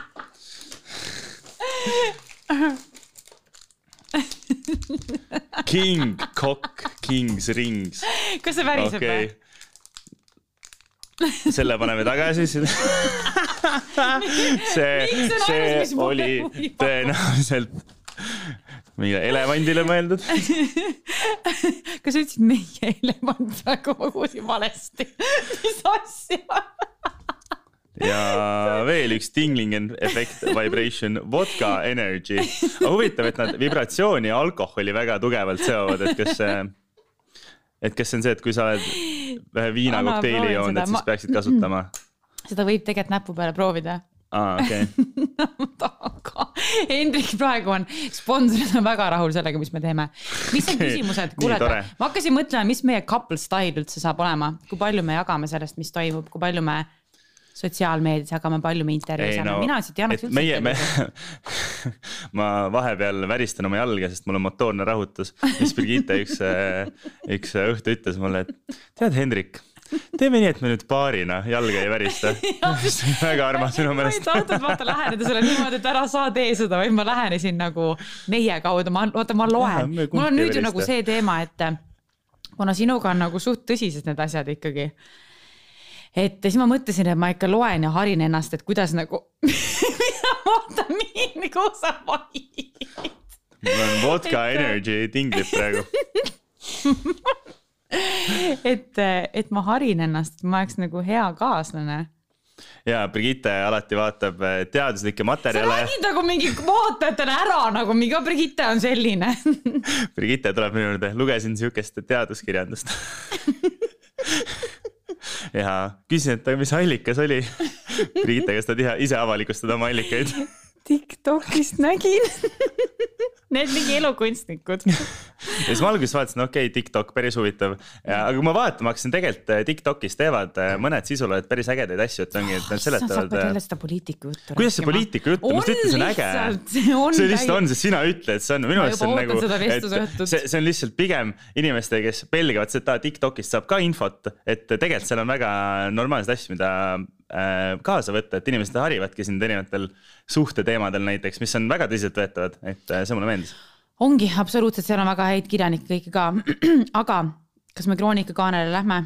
Speaker 3: King, cock, king's rings.
Speaker 2: kas see väriseb või okay.?
Speaker 3: selle paneme tagasi see, see oli tõenäoliselt mingile elevandile mõeldud.
Speaker 2: kas sa ütlesid meie elevant praegu, ma kuulsin valesti. mis asja?
Speaker 3: ja veel üks tingling efekt, vibration, vodka energy. huvitav, et nad vibratsiooni ja alkoholi väga tugevalt seovad, et kas see, et kas see on see, et kui sa oled ühe viinakokteili joonud, et siis peaksid kasutama.
Speaker 2: seda võib tegelikult näpu peale proovida.
Speaker 3: aa, okei okay.,
Speaker 2: Hendrik praegu on, sponsorid on väga rahul sellega, mis me teeme. mis on küsimused,
Speaker 3: tore.,
Speaker 2: ma hakkasin mõtlema, mis meie couple style üldse saab olema, kui palju me jagame sellest, mis toimub, kui palju me sotsiaalmeedias jagame, palju me intervjuus jagame
Speaker 3: no
Speaker 2: mina lihtsalt ei annaks üldse
Speaker 3: meie, me ma vahepeal väristan oma jalga, sest mul on motoorne rahutus, mis Birgitte üks, üks õhtu ütles mulle, et tead, Hendrik, teeme nii, et me nüüd paarina jalga ei värista. on väga armas minu
Speaker 2: ma ei
Speaker 3: meelest.
Speaker 2: tahtnud vaata läheneda sulle niimoodi, et ära sa tee seda, vaid ma lähenesin nagu meie kaudu, ma, oota, ma loen. Mul on nüüd ju nagu see teema, et kuna sinuga on nagu suht tõsised need asjad ikkagi et siis ma mõtlesin, et ma ikka loen ja harin ennast, et kuidas nagu, vaata nii, kus sa vahid.
Speaker 3: mul on vodka energy tinglib praegu.
Speaker 2: et, et ma harin ennast, ma oleks nagu hea kaaslane.
Speaker 3: ja Birgitte alati vaatab eh, teaduslikke
Speaker 2: sa
Speaker 3: materjale.
Speaker 2: räägid nagu mingi vaatajatele ära nagu mingi Brigitte on selline.
Speaker 3: Birgitte tuleb minu juurde, lugesin sihukest teaduskirjandust. ja küsisin, et mis allikas oli. Birgitte, kas tahad ise avalikustada oma allikaid?
Speaker 2: Tiktokist nägin. Need mingi elukunstnikud.
Speaker 3: ja siis ma alguses vaatasin, okei okay,, TikTok päris huvitav. aga kui ma vaatama hakkasin, tegelikult eh, TikTokis teevad eh, mõned sisuloojad päris ägedaid asju, et ongi, et nad
Speaker 2: sa
Speaker 3: seletavad
Speaker 2: pead
Speaker 3: eh,
Speaker 2: jälle seda poliitika juttu
Speaker 3: kuidas see poliitika jutt on, ma just ütlen, see on äge. see lihtsalt on, sest sina ütled, see on minu arust see on nagu et see, see on lihtsalt pigem inimestele, kes pelgavad seda TikTokist saab ka infot, et tegelikult seal on väga normaalseid asju, mida kaasa võtta, et inimesed harivadki sind erinevatel suhteteemadel näiteks, mis on väga tõsiseltvõetavad, et äh, see mulle meeldis.
Speaker 2: ongi absoluutselt, seal on väga häid kirjanikke kõike ka. aga kas me Kroonika kaanele lähme?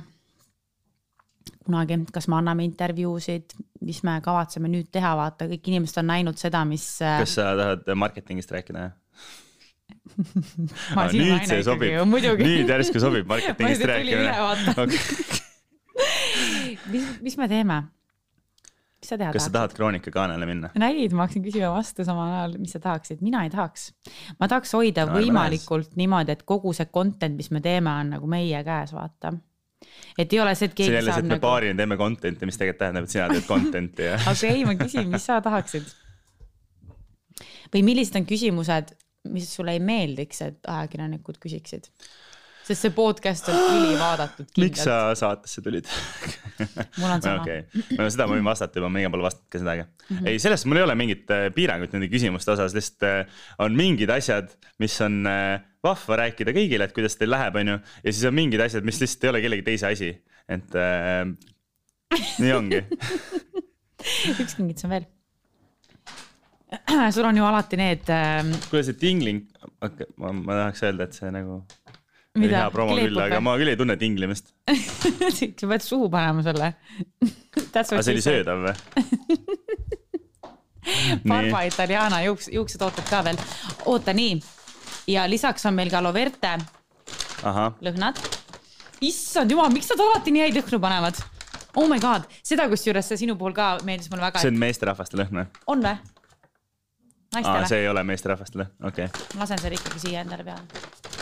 Speaker 2: kunagi, kas me anname intervjuusid, mis me kavatseme nüüd teha, vaata, kõik inimesed on näinud seda, mis.
Speaker 3: kas sa tahad marketingist rääkida?
Speaker 2: Ma sinu
Speaker 3: nüüd see sobib nüüd järsku sobib marketingist rääkida
Speaker 2: vaata.. mis, mis me teeme? Mis sa teha
Speaker 3: kas sa tahad Kroonika kaanele minna?
Speaker 2: nägid, ma hakkasin küsima vastu samal ajal, mis sa tahaksid, mina ei tahaks. ma tahaks hoida
Speaker 3: No,
Speaker 2: võimalikult niimoodi, et kogu see content, mis me teeme, on nagu meie käes, vaata. et ei ole see, et
Speaker 3: see
Speaker 2: keegi
Speaker 3: jälle see,
Speaker 2: saab
Speaker 3: et me
Speaker 2: nagu,
Speaker 3: paarina teeme content'i, mis tegelikult tähendab, et sina teed content'i ja
Speaker 2: aga ei, ma küsin, mis sa tahaksid? või millised on küsimused, mis sulle ei meeldiks, et ajakirjanikud küsiksid? Sest see podcast on ülivaadatud
Speaker 3: miks sa saatesse tulid?
Speaker 2: mul on sama
Speaker 3: okei, no seda ma võin vastata juba, ma igal pool vastanud ka seda, aga ei, sellest mul ei ole mingit äh, piirangut nende küsimuste osas, lihtsalt äh, on mingid asjad, mis on äh, vahva rääkida kõigile, et kuidas teil läheb, on ju. ja siis on mingid asjad, mis lihtsalt ei ole kellegi teise asi, et äh, nii ongi.
Speaker 2: üks kingitus on veel. sul on ju alati need äh,
Speaker 3: kuule, see tingling, okei, ma, ma tahaks öelda, et see nagu? Hea promo küll, aga ma küll ei tunne tinglimist.
Speaker 2: sa pead suhu panema selle.
Speaker 3: aga see oli söödav või?
Speaker 2: Barba Italiana juuks, juuksetooted ka veel. oota nii ja lisaks on meil ka aloe verte
Speaker 3: ahah,
Speaker 2: lõhnad. issand jumal, miks nad alati nii häid lõhnu panevad? Oh my god, seda kusjuures see sinu puhul ka meeldis mulle väga
Speaker 3: see, on meesterahvaste lõhn või?
Speaker 2: on või? naistele,
Speaker 3: see ei ole meesterahvaste lõhn, okei okay..
Speaker 2: ma lasen selle ikkagi siia endale peale.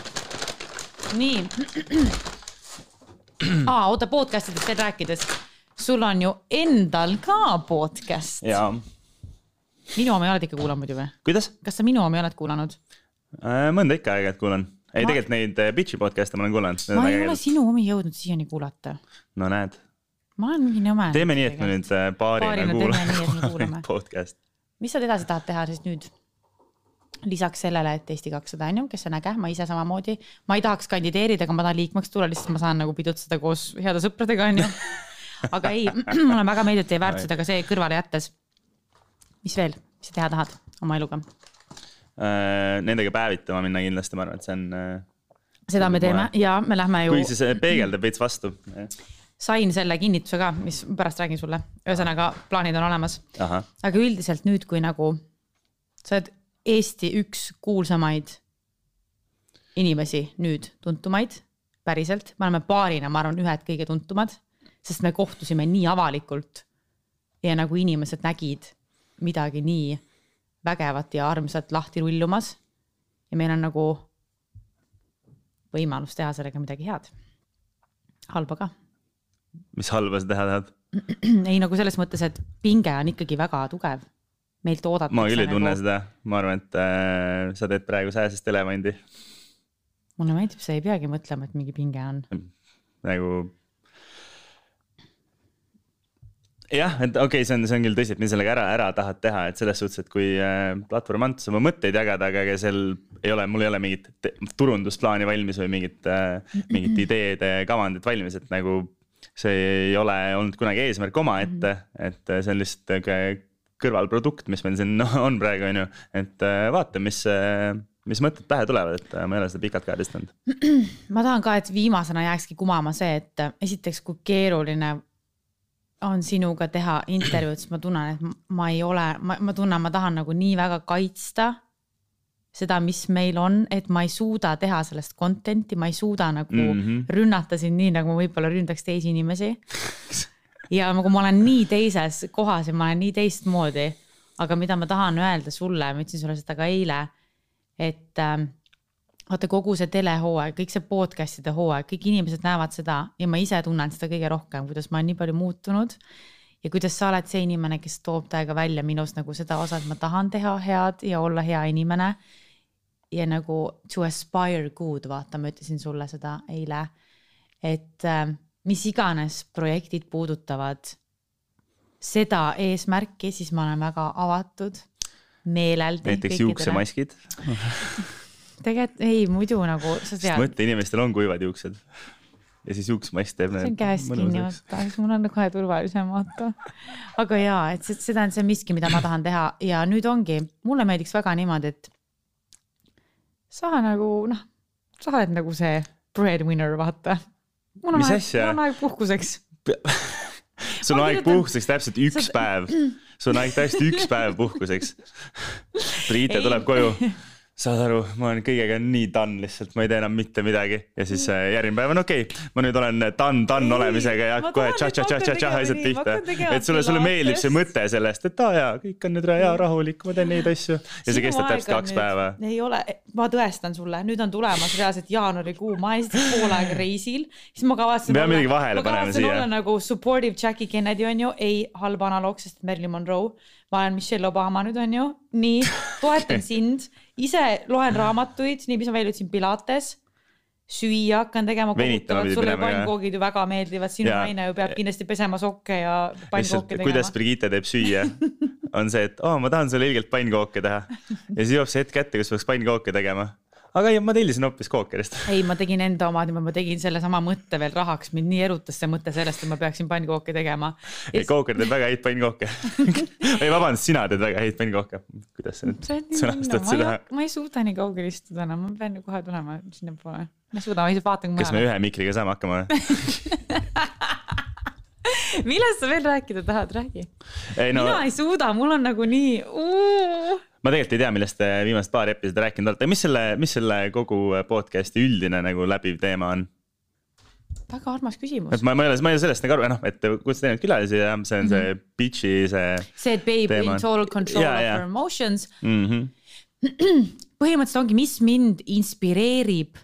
Speaker 2: Nii. aa, oota podcast idest veel rääkides, sul on ju endal ka podcast. minu oma ei oled ikka kuulanud muidu või?
Speaker 3: kuidas?
Speaker 2: kas sa minu omi oled kuulanud?
Speaker 3: Äh, mõnda ikka aeg-ajalt kuulan. ei
Speaker 2: Ma-
Speaker 3: tegelikult neid äh, bitch'i podcast'e ma olen kuulanud.
Speaker 2: ma ei ole sinu omi jõudnud siiani kuulata.
Speaker 3: no näed,
Speaker 2: ma olen mingi nõme.
Speaker 3: teeme nii, et me nüüd äh, paarina
Speaker 2: Paarina et me kuulame.
Speaker 3: kuulame podcast.
Speaker 2: mis sa edasi tahad teha siis nüüd? Lisaks sellele, et Eesti kakssada on ju, kes on äge, ma ise samamoodi, ma ei tahaks kandideerida, aga ma tahan liikmeks tulla, lihtsalt ma saan nagu pidutseda koos heade sõpradega on ju. aga ei, mulle väga meeldib teie väärtused, aga see kõrvale jättes. mis veel, mis sa teha tahad oma eluga?
Speaker 3: Äh, Nendega päevitama minna kindlasti, ma arvan, et see on,
Speaker 2: seda me teeme
Speaker 3: Kohe.
Speaker 2: ja me lähme ju
Speaker 3: kuigi see peegeldab veits vastu.
Speaker 2: sain selle kinnituse ka, mis pärast räägin sulle, ühesõnaga plaanid on olemas. aga üldiselt nüüd, kui nagu sa oled Eesti üks kuulsamaid inimesi nüüd, tuntumaid, päriselt, me oleme paarina, ma arvan, ühed kõige tuntumad, sest me kohtusime nii avalikult. ja nagu inimesed nägid midagi nii vägevat ja armsat lahti rullumas. ja meil on nagu võimalus teha sellega midagi head. halba ka.
Speaker 3: mis halba sa teha tahad?
Speaker 2: ei nagu selles mõttes, et pinge on ikkagi väga tugev. Meilt oodatakse.
Speaker 3: ma küll ei tunne nagu... seda, ma arvan, et äh, sa teed praegu sääsest elevandi.
Speaker 2: mulle meeldib, sa ei peagi mõtlema, et mingi pinge on.
Speaker 3: nagu jah, et okei okay,, see on, see on küll tõsi, et mis sellega ära, ära tahad teha, et selles suhtes, et kui äh, platvorm antud oma mõtteid jagada, aga ega seal ei ole, mul ei ole mingit turundusplaani valmis või mingit äh,, mingit ideede kavandit valmis, et nagu. see ei ole olnud kunagi eesmärk omaette, et see on lihtsalt kõrvalprodukt, mis meil siin on praegu, on ju, et äh, vaata, mis äh, mis mõtted pähe tulevad, et äh, ma ei ole seda pikalt kaardistanud.
Speaker 2: ma tahan ka, et viimasena jääkski kumama see, et esiteks, kui keeruline on sinuga teha intervjuud, siis ma tunnen, et ma ei ole, ma, ma tunnen, ma tahan nagu nii väga kaitsta seda, mis meil on, et ma ei suuda teha sellest content'i, ma ei suuda nagu mm -hmm. rünnata sind nii, nagu ma võib-olla ründaks teisi inimesi. ja nagu ma olen nii teises kohas ja ma olen nii teistmoodi. aga mida ma tahan öelda sulle, ma ütlesin sulle seda ka eile, et äh, vaata kogu see telehooaeg, kõik see podcast'ide hooaeg, kõik inimesed näevad seda ja ma ise tunnen seda kõige rohkem, kuidas ma olen nii palju muutunud. ja kuidas sa oled see inimene, kes toob täiega välja minus nagu seda osa, et ma tahan teha head ja olla hea inimene. ja nagu to aspire good, vaata, ma ütlesin sulle seda eile. et äh, mis iganes projektid puudutavad seda eesmärki, siis ma olen väga avatud meeleldi.
Speaker 3: näiteks juuksemaskid
Speaker 2: tegelikult ei, muidu nagu sa tead.
Speaker 3: mõtle, inimestel on kuivad juuksed ja siis juuksmass teeb
Speaker 2: see on käest kinni vaata, siis mul on kohe turvalisem vaata. aga ja, et seda on see miski, mida ma tahan teha ja nüüd ongi, mulle meeldiks väga niimoodi, et sa nagu noh, sa oled nagu see breadwinner, vaata. Mul on aeg, mul on aeg puhkuseks.
Speaker 3: Sul on aeg puhkuseks täpselt üks päev, sul on aeg täpselt üks päev puhkuseks. Priite tuleb koju saad aru, ma olen kõigega nii done lihtsalt, ma ei tee enam mitte midagi ja siis äh, järgmine päev on okei okay., ma nüüd olen done, done olemisega ja kohe tša-tša-tša-tša asjad pihta. et sulle, sulle meeldib see mõte sellest, et aa jaa, kõik on nüüd hea rahulik, ma teen neid asju ja see kestab täpselt kaks päeva.
Speaker 2: ei ole, ma tõestan sulle, nüüd on tulemas reaalselt jaanuarikuu, ma olen esiteks pool aega reisil, siis ma kavatsen.
Speaker 3: me peame midagi vahele panema siia.
Speaker 2: nagu supportive Jackie Kennedy on ju, ei halb analoog, sest Marilyn Monroe ma olen Michelle Obama nüüd on ju, nii, toetan sind, ise loen raamatuid, nii, mis ma veel ütlesin, Pilates. Süüa hakkan tegema. sulle pannkoogid ju väga meeldivad, sinu ja. naine ju peab kindlasti pesema sokke ja pannkooke tegema.
Speaker 3: kuidas Brigitte teeb süüa, on see, et oo oh,, ma tahan sulle ilgelt pannkooke teha. Ja siis jõuab see hetk kätte, kus peaks pannkooke tegema aga ei, ma tellisin hoopis Cookerist.
Speaker 2: ei, ma tegin enda omad, ma tegin sellesama mõtte veel rahaks, mind nii erutas see mõte sellest, et ma peaksin pannkooke tegema.
Speaker 3: ei, Cooker teeb väga häid pannkooke ei, vabandust, sina teed väga häid pannkooke. kuidas sa nüüd sõnastad seda?
Speaker 2: ma ei suuda nii kaugele istuda enam, ma pean kohe tulema sinnapoole. ma ei suuda, ma lihtsalt vaatan.
Speaker 3: kas me ühe mikriga saame hakkama või
Speaker 2: millest sa veel rääkida tahad, räägi. No... mina ei suuda, mul on nagu nii uh
Speaker 3: ma tegelikult ei tea, millest te viimased paar episoodi rääkinud olete, mis selle, mis selle kogu podcast'i üldine nagu läbiv teema on?
Speaker 2: väga armas küsimus.
Speaker 3: et ma, ma ei ole, ma ei ole sellest nagu aru, noh, et kutsud erinevaid külalisi ja see on mm -hmm. see bitch'i see.
Speaker 2: see, et babe in total control ja, of her emotions mm. -hmm. põhimõtteliselt ongi, mis mind inspireerib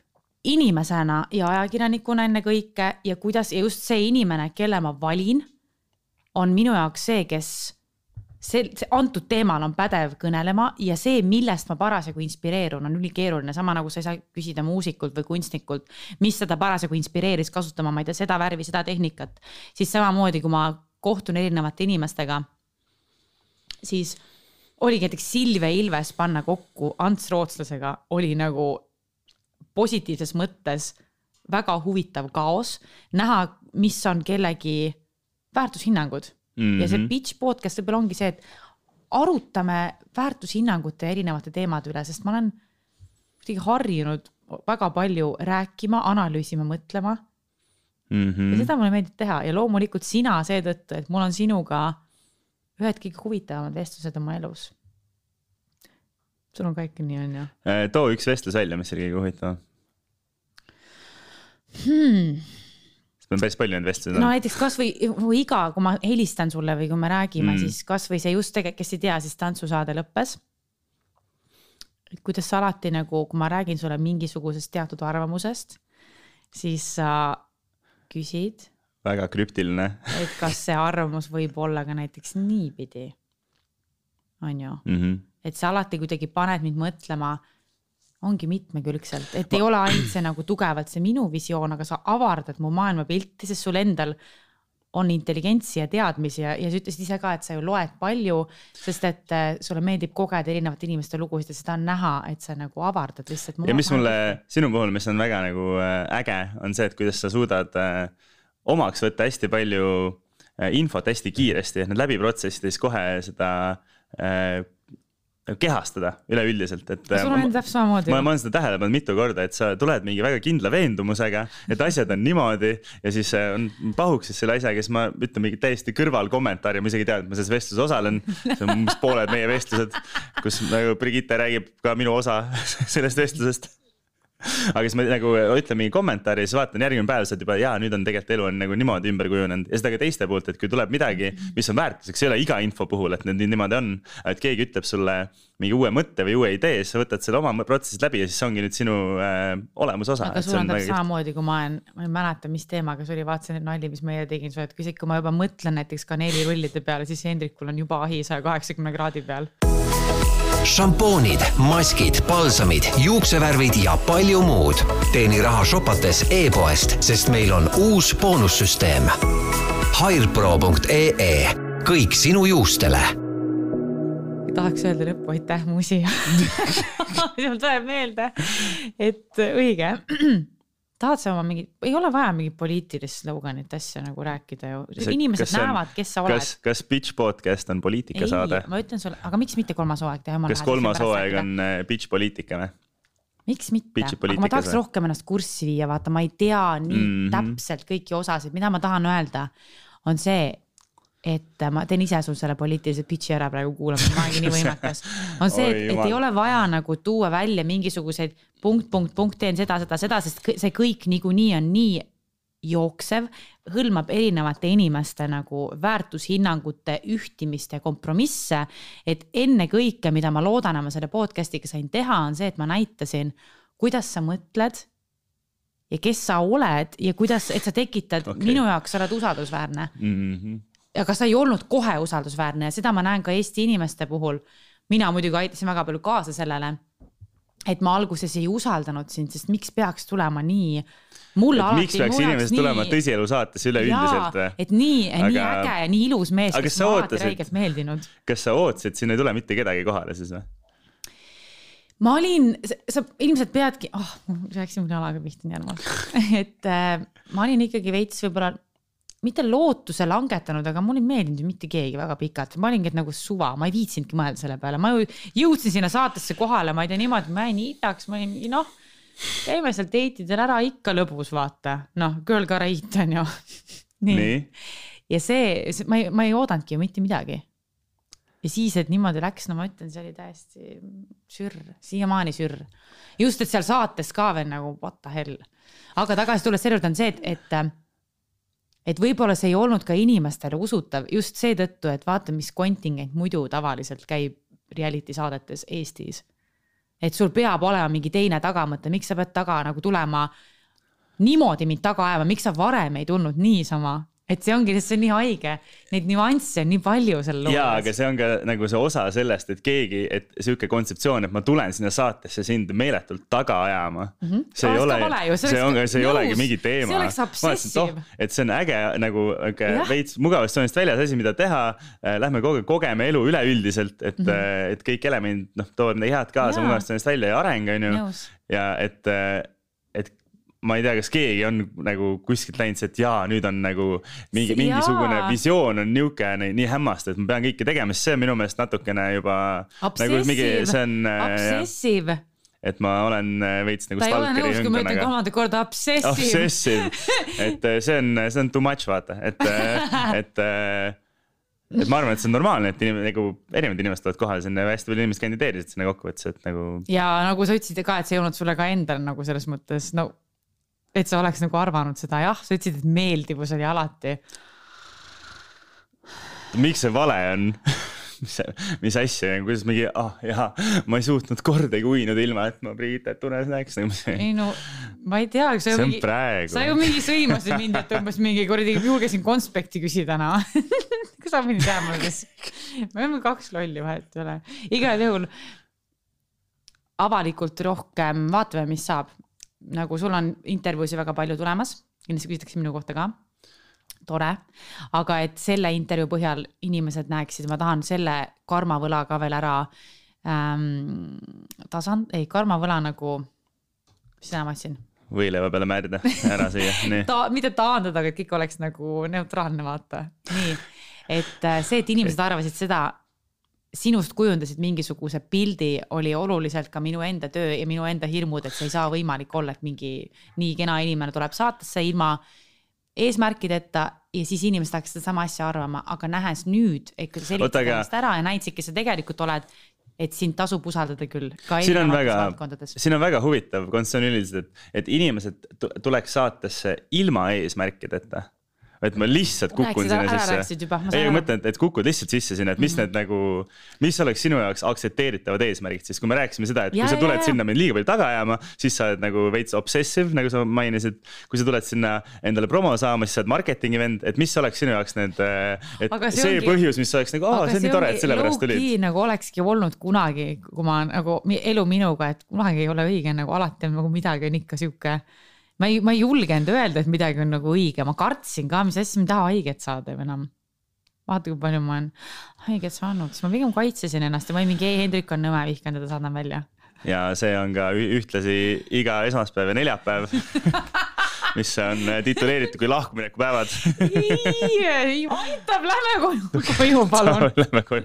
Speaker 2: inimesena ja ajakirjanikuna ennekõike ja kuidas ja just see inimene, kelle ma valin, on minu jaoks see, kes see, see antud teemal on pädev kõnelema ja see, millest ma parasjagu inspireerun, on ülikeeruline, sama nagu sa ei saa küsida muusikult või kunstnikult, mis seda parasjagu inspireeris kasutama, ma ei tea, seda värvi, seda tehnikat. siis samamoodi, kui ma kohtun erinevate inimestega, siis oligi näiteks Silvia Ilves panna kokku Ants Rootslasega oli nagu positiivses mõttes väga huvitav kaos, näha, mis on kellegi väärtushinnangud Mm -hmm. ja see Pitch podcast võib-olla ongi see, et arutame väärtushinnangute erinevate teemade üle, sest ma olen kuidagi harjunud väga palju rääkima, analüüsima, mõtlema.
Speaker 3: mm. -hmm.
Speaker 2: ja seda mulle meeldib teha ja loomulikult sina seetõttu, et mul on sinuga ühed kõige huvitavamad vestlused oma elus. sul on ka ikka nii, on ju
Speaker 3: Äh, too üks vestlus välja, mis oli kõige huvitavam,
Speaker 2: hmm.?
Speaker 3: Meil on päris palju neid vestlusi
Speaker 2: no
Speaker 3: olnud.
Speaker 2: näiteks kasvõi või iga, kui ma helistan sulle või kui me räägime
Speaker 3: mm.,
Speaker 2: siis kasvõi see just tegelikult, kes ei tea, siis tantsusaade lõppes. et kuidas sa alati nagu, kui ma räägin sulle mingisugusest teatud arvamusest, siis sa küsid,
Speaker 3: väga krüptiline
Speaker 2: et kas see arvamus võib olla ka näiteks niipidi. on ju,
Speaker 3: mm. -hmm.
Speaker 2: et sa alati kuidagi paned mind mõtlema, ongi mitmekülgselt, et ei ole ainult see nagu tugevalt see minu visioon, aga sa avardad mu maailmapilti, sest sul endal on intelligentsi ja teadmisi ja, ja sa ütlesid ise ka, et sa ju loed palju, sest et äh, sulle meeldib kogeda erinevate inimeste lugusid ja seda on näha, et sa nagu avardad lihtsalt.
Speaker 3: ja mis mulle sinu puhul, mis on väga nagu äh, äge, on see, et kuidas sa suudad äh, omaks võtta hästi palju infot hästi kiiresti, et need läbi protsessida, siis kohe seda kehastada üleüldiselt, et.
Speaker 2: sul on täpselt samamoodi
Speaker 3: ma, ma olen seda tähele pannud mitu korda, et sa tuled mingi väga kindla veendumusega, et asjad on niimoodi ja siis äh, on pahuksis selle asjaga, siis ma ütlen mingi täiesti kõrvalkommentaari, ma isegi ei tea, et ma selles vestluses osalen. see on umbes pooled meie vestlused, kus nagu Brigitte räägib ka minu osa sellest vestlusest aga siis ma nagu ütlen mingi kommentaari siis vaatan järgmine päev saad juba jaa, nüüd on tegelikult elu on nagu niimoodi ümber kujunenud ja seda ka teiste poolt, et kui tuleb midagi, mis on väärtuseks, ei ole iga info puhul, et need nii- niimoodi on. et keegi ütleb sulle mingi uue mõtte või uue idee, siis sa võtad selle oma protsessist läbi ja siis see ongi nüüd sinu äh, olemusosa.
Speaker 2: aga sul on täpselt samamoodi, kui ma olen, ma ei mäleta, mis teemaga see oli, vaatasin et nalja, mis ma eile tegin sulle, et kui isegi kui ma juba mõtlen näiteks kaneelirullide peale, siis Hendrikul on juba ahi saja kaheksakümne kraadi peal.
Speaker 4: šampoonid, maskid, palsamid, juuksevärvid ja palju muud. teeni raha shopates e-poest, sest meil on uus boonussüsteem. Hairpro.ee, kõik sinu juustele
Speaker 2: tahaks öelda lõppu aitäh, Musi. mul tuleb meelde, et õige. Tahad sa oma mingi, ei ole vaja mingit poliitilist sloganit asja nagu rääkida ju, inimesed
Speaker 3: kas
Speaker 2: näevad, kes sa oled
Speaker 3: kas, kas Pitch podcast on poliitikasaade?
Speaker 2: ma ütlen sulle, aga miks mitte kolmas hooaeg teha?
Speaker 3: kas kolmas hooaeg on äh, Pitch poliitika või?
Speaker 2: miks mitte, aga ma tahaks rohkem ennast kurssi viia, vaata, ma ei tea nii mm. -hmm. täpselt kõiki osasid, mida ma tahan öelda, on see, et ma teen ise sul selle poliitilise pitch'i ära praegu kuulama, ma olengi nii võimekas. on see, et, et ei ole vaja nagu tuua välja mingisuguseid punkt, punkt, punkt, teen seda, seda, seda, sest see kõik niikuinii on nii jooksev, hõlmab erinevate inimeste nagu väärtushinnangute ühtimist ja kompromisse. et ennekõike, mida ma loodan, et ma selle podcast'iga sain teha, on see, et ma näitasin, kuidas sa mõtled ja kes sa oled ja kuidas, et sa tekitad okay., minu jaoks sa oled usaldusväärne
Speaker 3: Mhm.
Speaker 2: Aga sa ei olnud kohe usaldusväärne ja seda ma näen ka Eesti inimeste puhul. mina muidugi aitasin väga palju kaasa sellele, et ma alguses ei usaldanud sind, sest miks peaks tulema nii.
Speaker 3: miks peaks inimesed tulema tõsielu saatesse üleüldiselt või?
Speaker 2: et nii aga..., nii äge ja nii ilus mees, kes mulle alati räigelt meeldinud.
Speaker 3: kas sa ootasid, et sinna ei tule mitte kedagi kohale siis või?
Speaker 2: ma olin, sa ilmselt peadki, oh, rääkisin mul jalaga pihta nii armalt, et äh, ma olin ikkagi veits võib-olla mitte lootuse langetanud, aga mulle ei meeldinud ju mitte keegi väga pikalt, ma olingi nagu suva, ma ei viitsinudki mõelda selle peale, ma ju jõudsin sinna saatesse kohale, ma ei tea niimoodi, ma jäin hiljaks, ma olin noh, käime seal date idel ära ikka lõbus, vaata, noh, girl gotta eat on ju.
Speaker 3: nii,
Speaker 2: ja see, see, ma ei, ma ei oodanudki ju mitte midagi. ja siis, et niimoodi läks, no ma ütlen, see oli täiesti sürr, siiamaani sürr. just, et seal saates ka veel nagu what the hell. aga tagasi tulles selle juurde on see, et, et et võib-olla see ei olnud ka inimestele usutav just seetõttu, et vaata, mis kontingent muidu tavaliselt käib reality saadetes Eestis. et sul peab olema mingi teine tagamõte, miks sa pead taga nagu tulema niimoodi mind taga ajama, miks sa varem ei tulnud niisama, et see ongi, see on nii haige, neid nüansse on nii palju seal
Speaker 3: ja, aga see on ka nagu see osa sellest, et keegi, et sihuke kontseptsioon, et ma tulen sinna saatesse sind meeletult taga ajama mm. -hmm. see ei ole
Speaker 2: ka see
Speaker 3: see on, see ei olegi mingi teema.
Speaker 2: See oleks obsessive.
Speaker 3: et see on äge nagu
Speaker 2: Jah.
Speaker 3: veits mugavustsoonist väljas asi, mida teha. Lähme kogu aeg kogeme elu üleüldiselt, et mm, -hmm. et kõik elemendid noh, toovad midagi head kaasa
Speaker 2: Jaa.
Speaker 3: mugavustsoonist välja ja areng on ju ja et, et ma ei tea, kas keegi on nagu kuskilt läinud see, et jaa, nüüd on nagu mingi mingisugune visioon on niisugune nii hämmastav, et ma pean kõike tegema, sest see on minu meelest natukene juba nagu see on.
Speaker 2: obsessive,
Speaker 3: et ma olen äh, veits nagu
Speaker 2: ta ei ole nõus, kui ma ütlen kolmandat korda obsessive.
Speaker 3: Obsessive, et äh, see on, see on too much vaata, et, et. et ma arvan, et see on normaalne, et inimene nagu erinevad inimesed tulevad kohale sinna hästi palju inimesi kandideerisid sinna kokkuvõttes, et nagu.
Speaker 2: ja nagu sa ütlesid ka, et see ei olnud sulle ka endal nagu selles mõttes no, et sa oleks nagu arvanud seda, jah, sa ütlesid, et meeldivus oli alati.
Speaker 3: miks see vale on? mis, mis asja, kuidas mingi, ah jaa, ma ei suutnud kordagi uinuda ilma, et ma Priitet unes näeks nagu see.
Speaker 2: ei no ma ei tea, sa ju mingi, sa ju mingi sõimasid mind, et umbes mingi kuradi, julgesin konspekti küsida täna. kas sa pidid teadma, kes, me oleme kaks lolli, vahet ei ole. igal juhul avalikult rohkem vaatame, mis saab. Nagu sul on intervjuusid väga palju tulemas, kindlasti küsitakse minu kohta ka tore, aga et selle intervjuu põhjal inimesed näeksid, ma tahan selle karmavõla ka veel ära ähm, tasand, ei karmavõla nagu, mis sõna ma otsin?
Speaker 3: võileiva peale määrida, ära süüa, nii.
Speaker 2: ta, mitte taandada, aga et kõik oleks nagu neutraalne, vaata. nii, et äh, see, et inimesed arvasid seda, sinust kujundasid mingisuguse pildi, oli oluliselt ka minu enda töö ja minu enda hirmud, et see ei saa võimalik olla, et mingi nii kena inimene tuleb saatesse ilma eesmärkideta ja siis inimesed hakkasid sedasama asja arvama, aga nähes nüüd, et kui sa selgitad ennast ära ja näitasid, kes sa tegelikult oled, et sind tasub usaldada küll.
Speaker 3: siin on väga, siin on väga huvitav kontseptsioon üldiselt, et, et inimesed tu- tuleks saatesse ilma eesmärkideta. Et ma lihtsalt kukun
Speaker 2: ära
Speaker 3: sinna sisse ei, ma mõtlen, et, kukud lihtsalt sisse sinna, et mis
Speaker 2: Mhm.
Speaker 3: need nagu, mis oleks sinu jaoks aktsepteeritavad eesmärgid, siis kui me rääkisime seda, et
Speaker 2: Ja,
Speaker 3: kui sa tuled
Speaker 2: ja.
Speaker 3: sinna mind liiga palju taga ajama, siis sa oled nagu veits obsessive, nagu sa mainisid. kui sa tuled sinna endale promo saama, siis sa oled marketingi vend, et mis oleks sinu jaoks need, et
Speaker 2: Aga see
Speaker 3: see
Speaker 2: ongi-
Speaker 3: põhjus, mis oleks nagu, aa, see on nii tore, et sellepärast tulid.
Speaker 2: nagu olekski olnud kunagi, kui ma nagu elu minuga, et kunagi ei ole õige nagu alati on nagu midagi on ikka sihuke. Ma ei, ma ei julgenud öelda, et midagi on nagu õige, ma kartsin ka, mis asja, ma ei taha haiget saada ju enam. vaata, kui palju ma olen haiget saanud, siis ma pigem kaitsesin ennast ja ma olin mingi, ei Hendrik on nõme, vihkan teda, saadan välja.
Speaker 3: ja see on ka ühtlasi iga esmaspäev ja neljapäev mis on tituleeritud kui lahkuminekupäevad.
Speaker 2: aitab, lähme koju, koju palun.
Speaker 3: Lähme koju.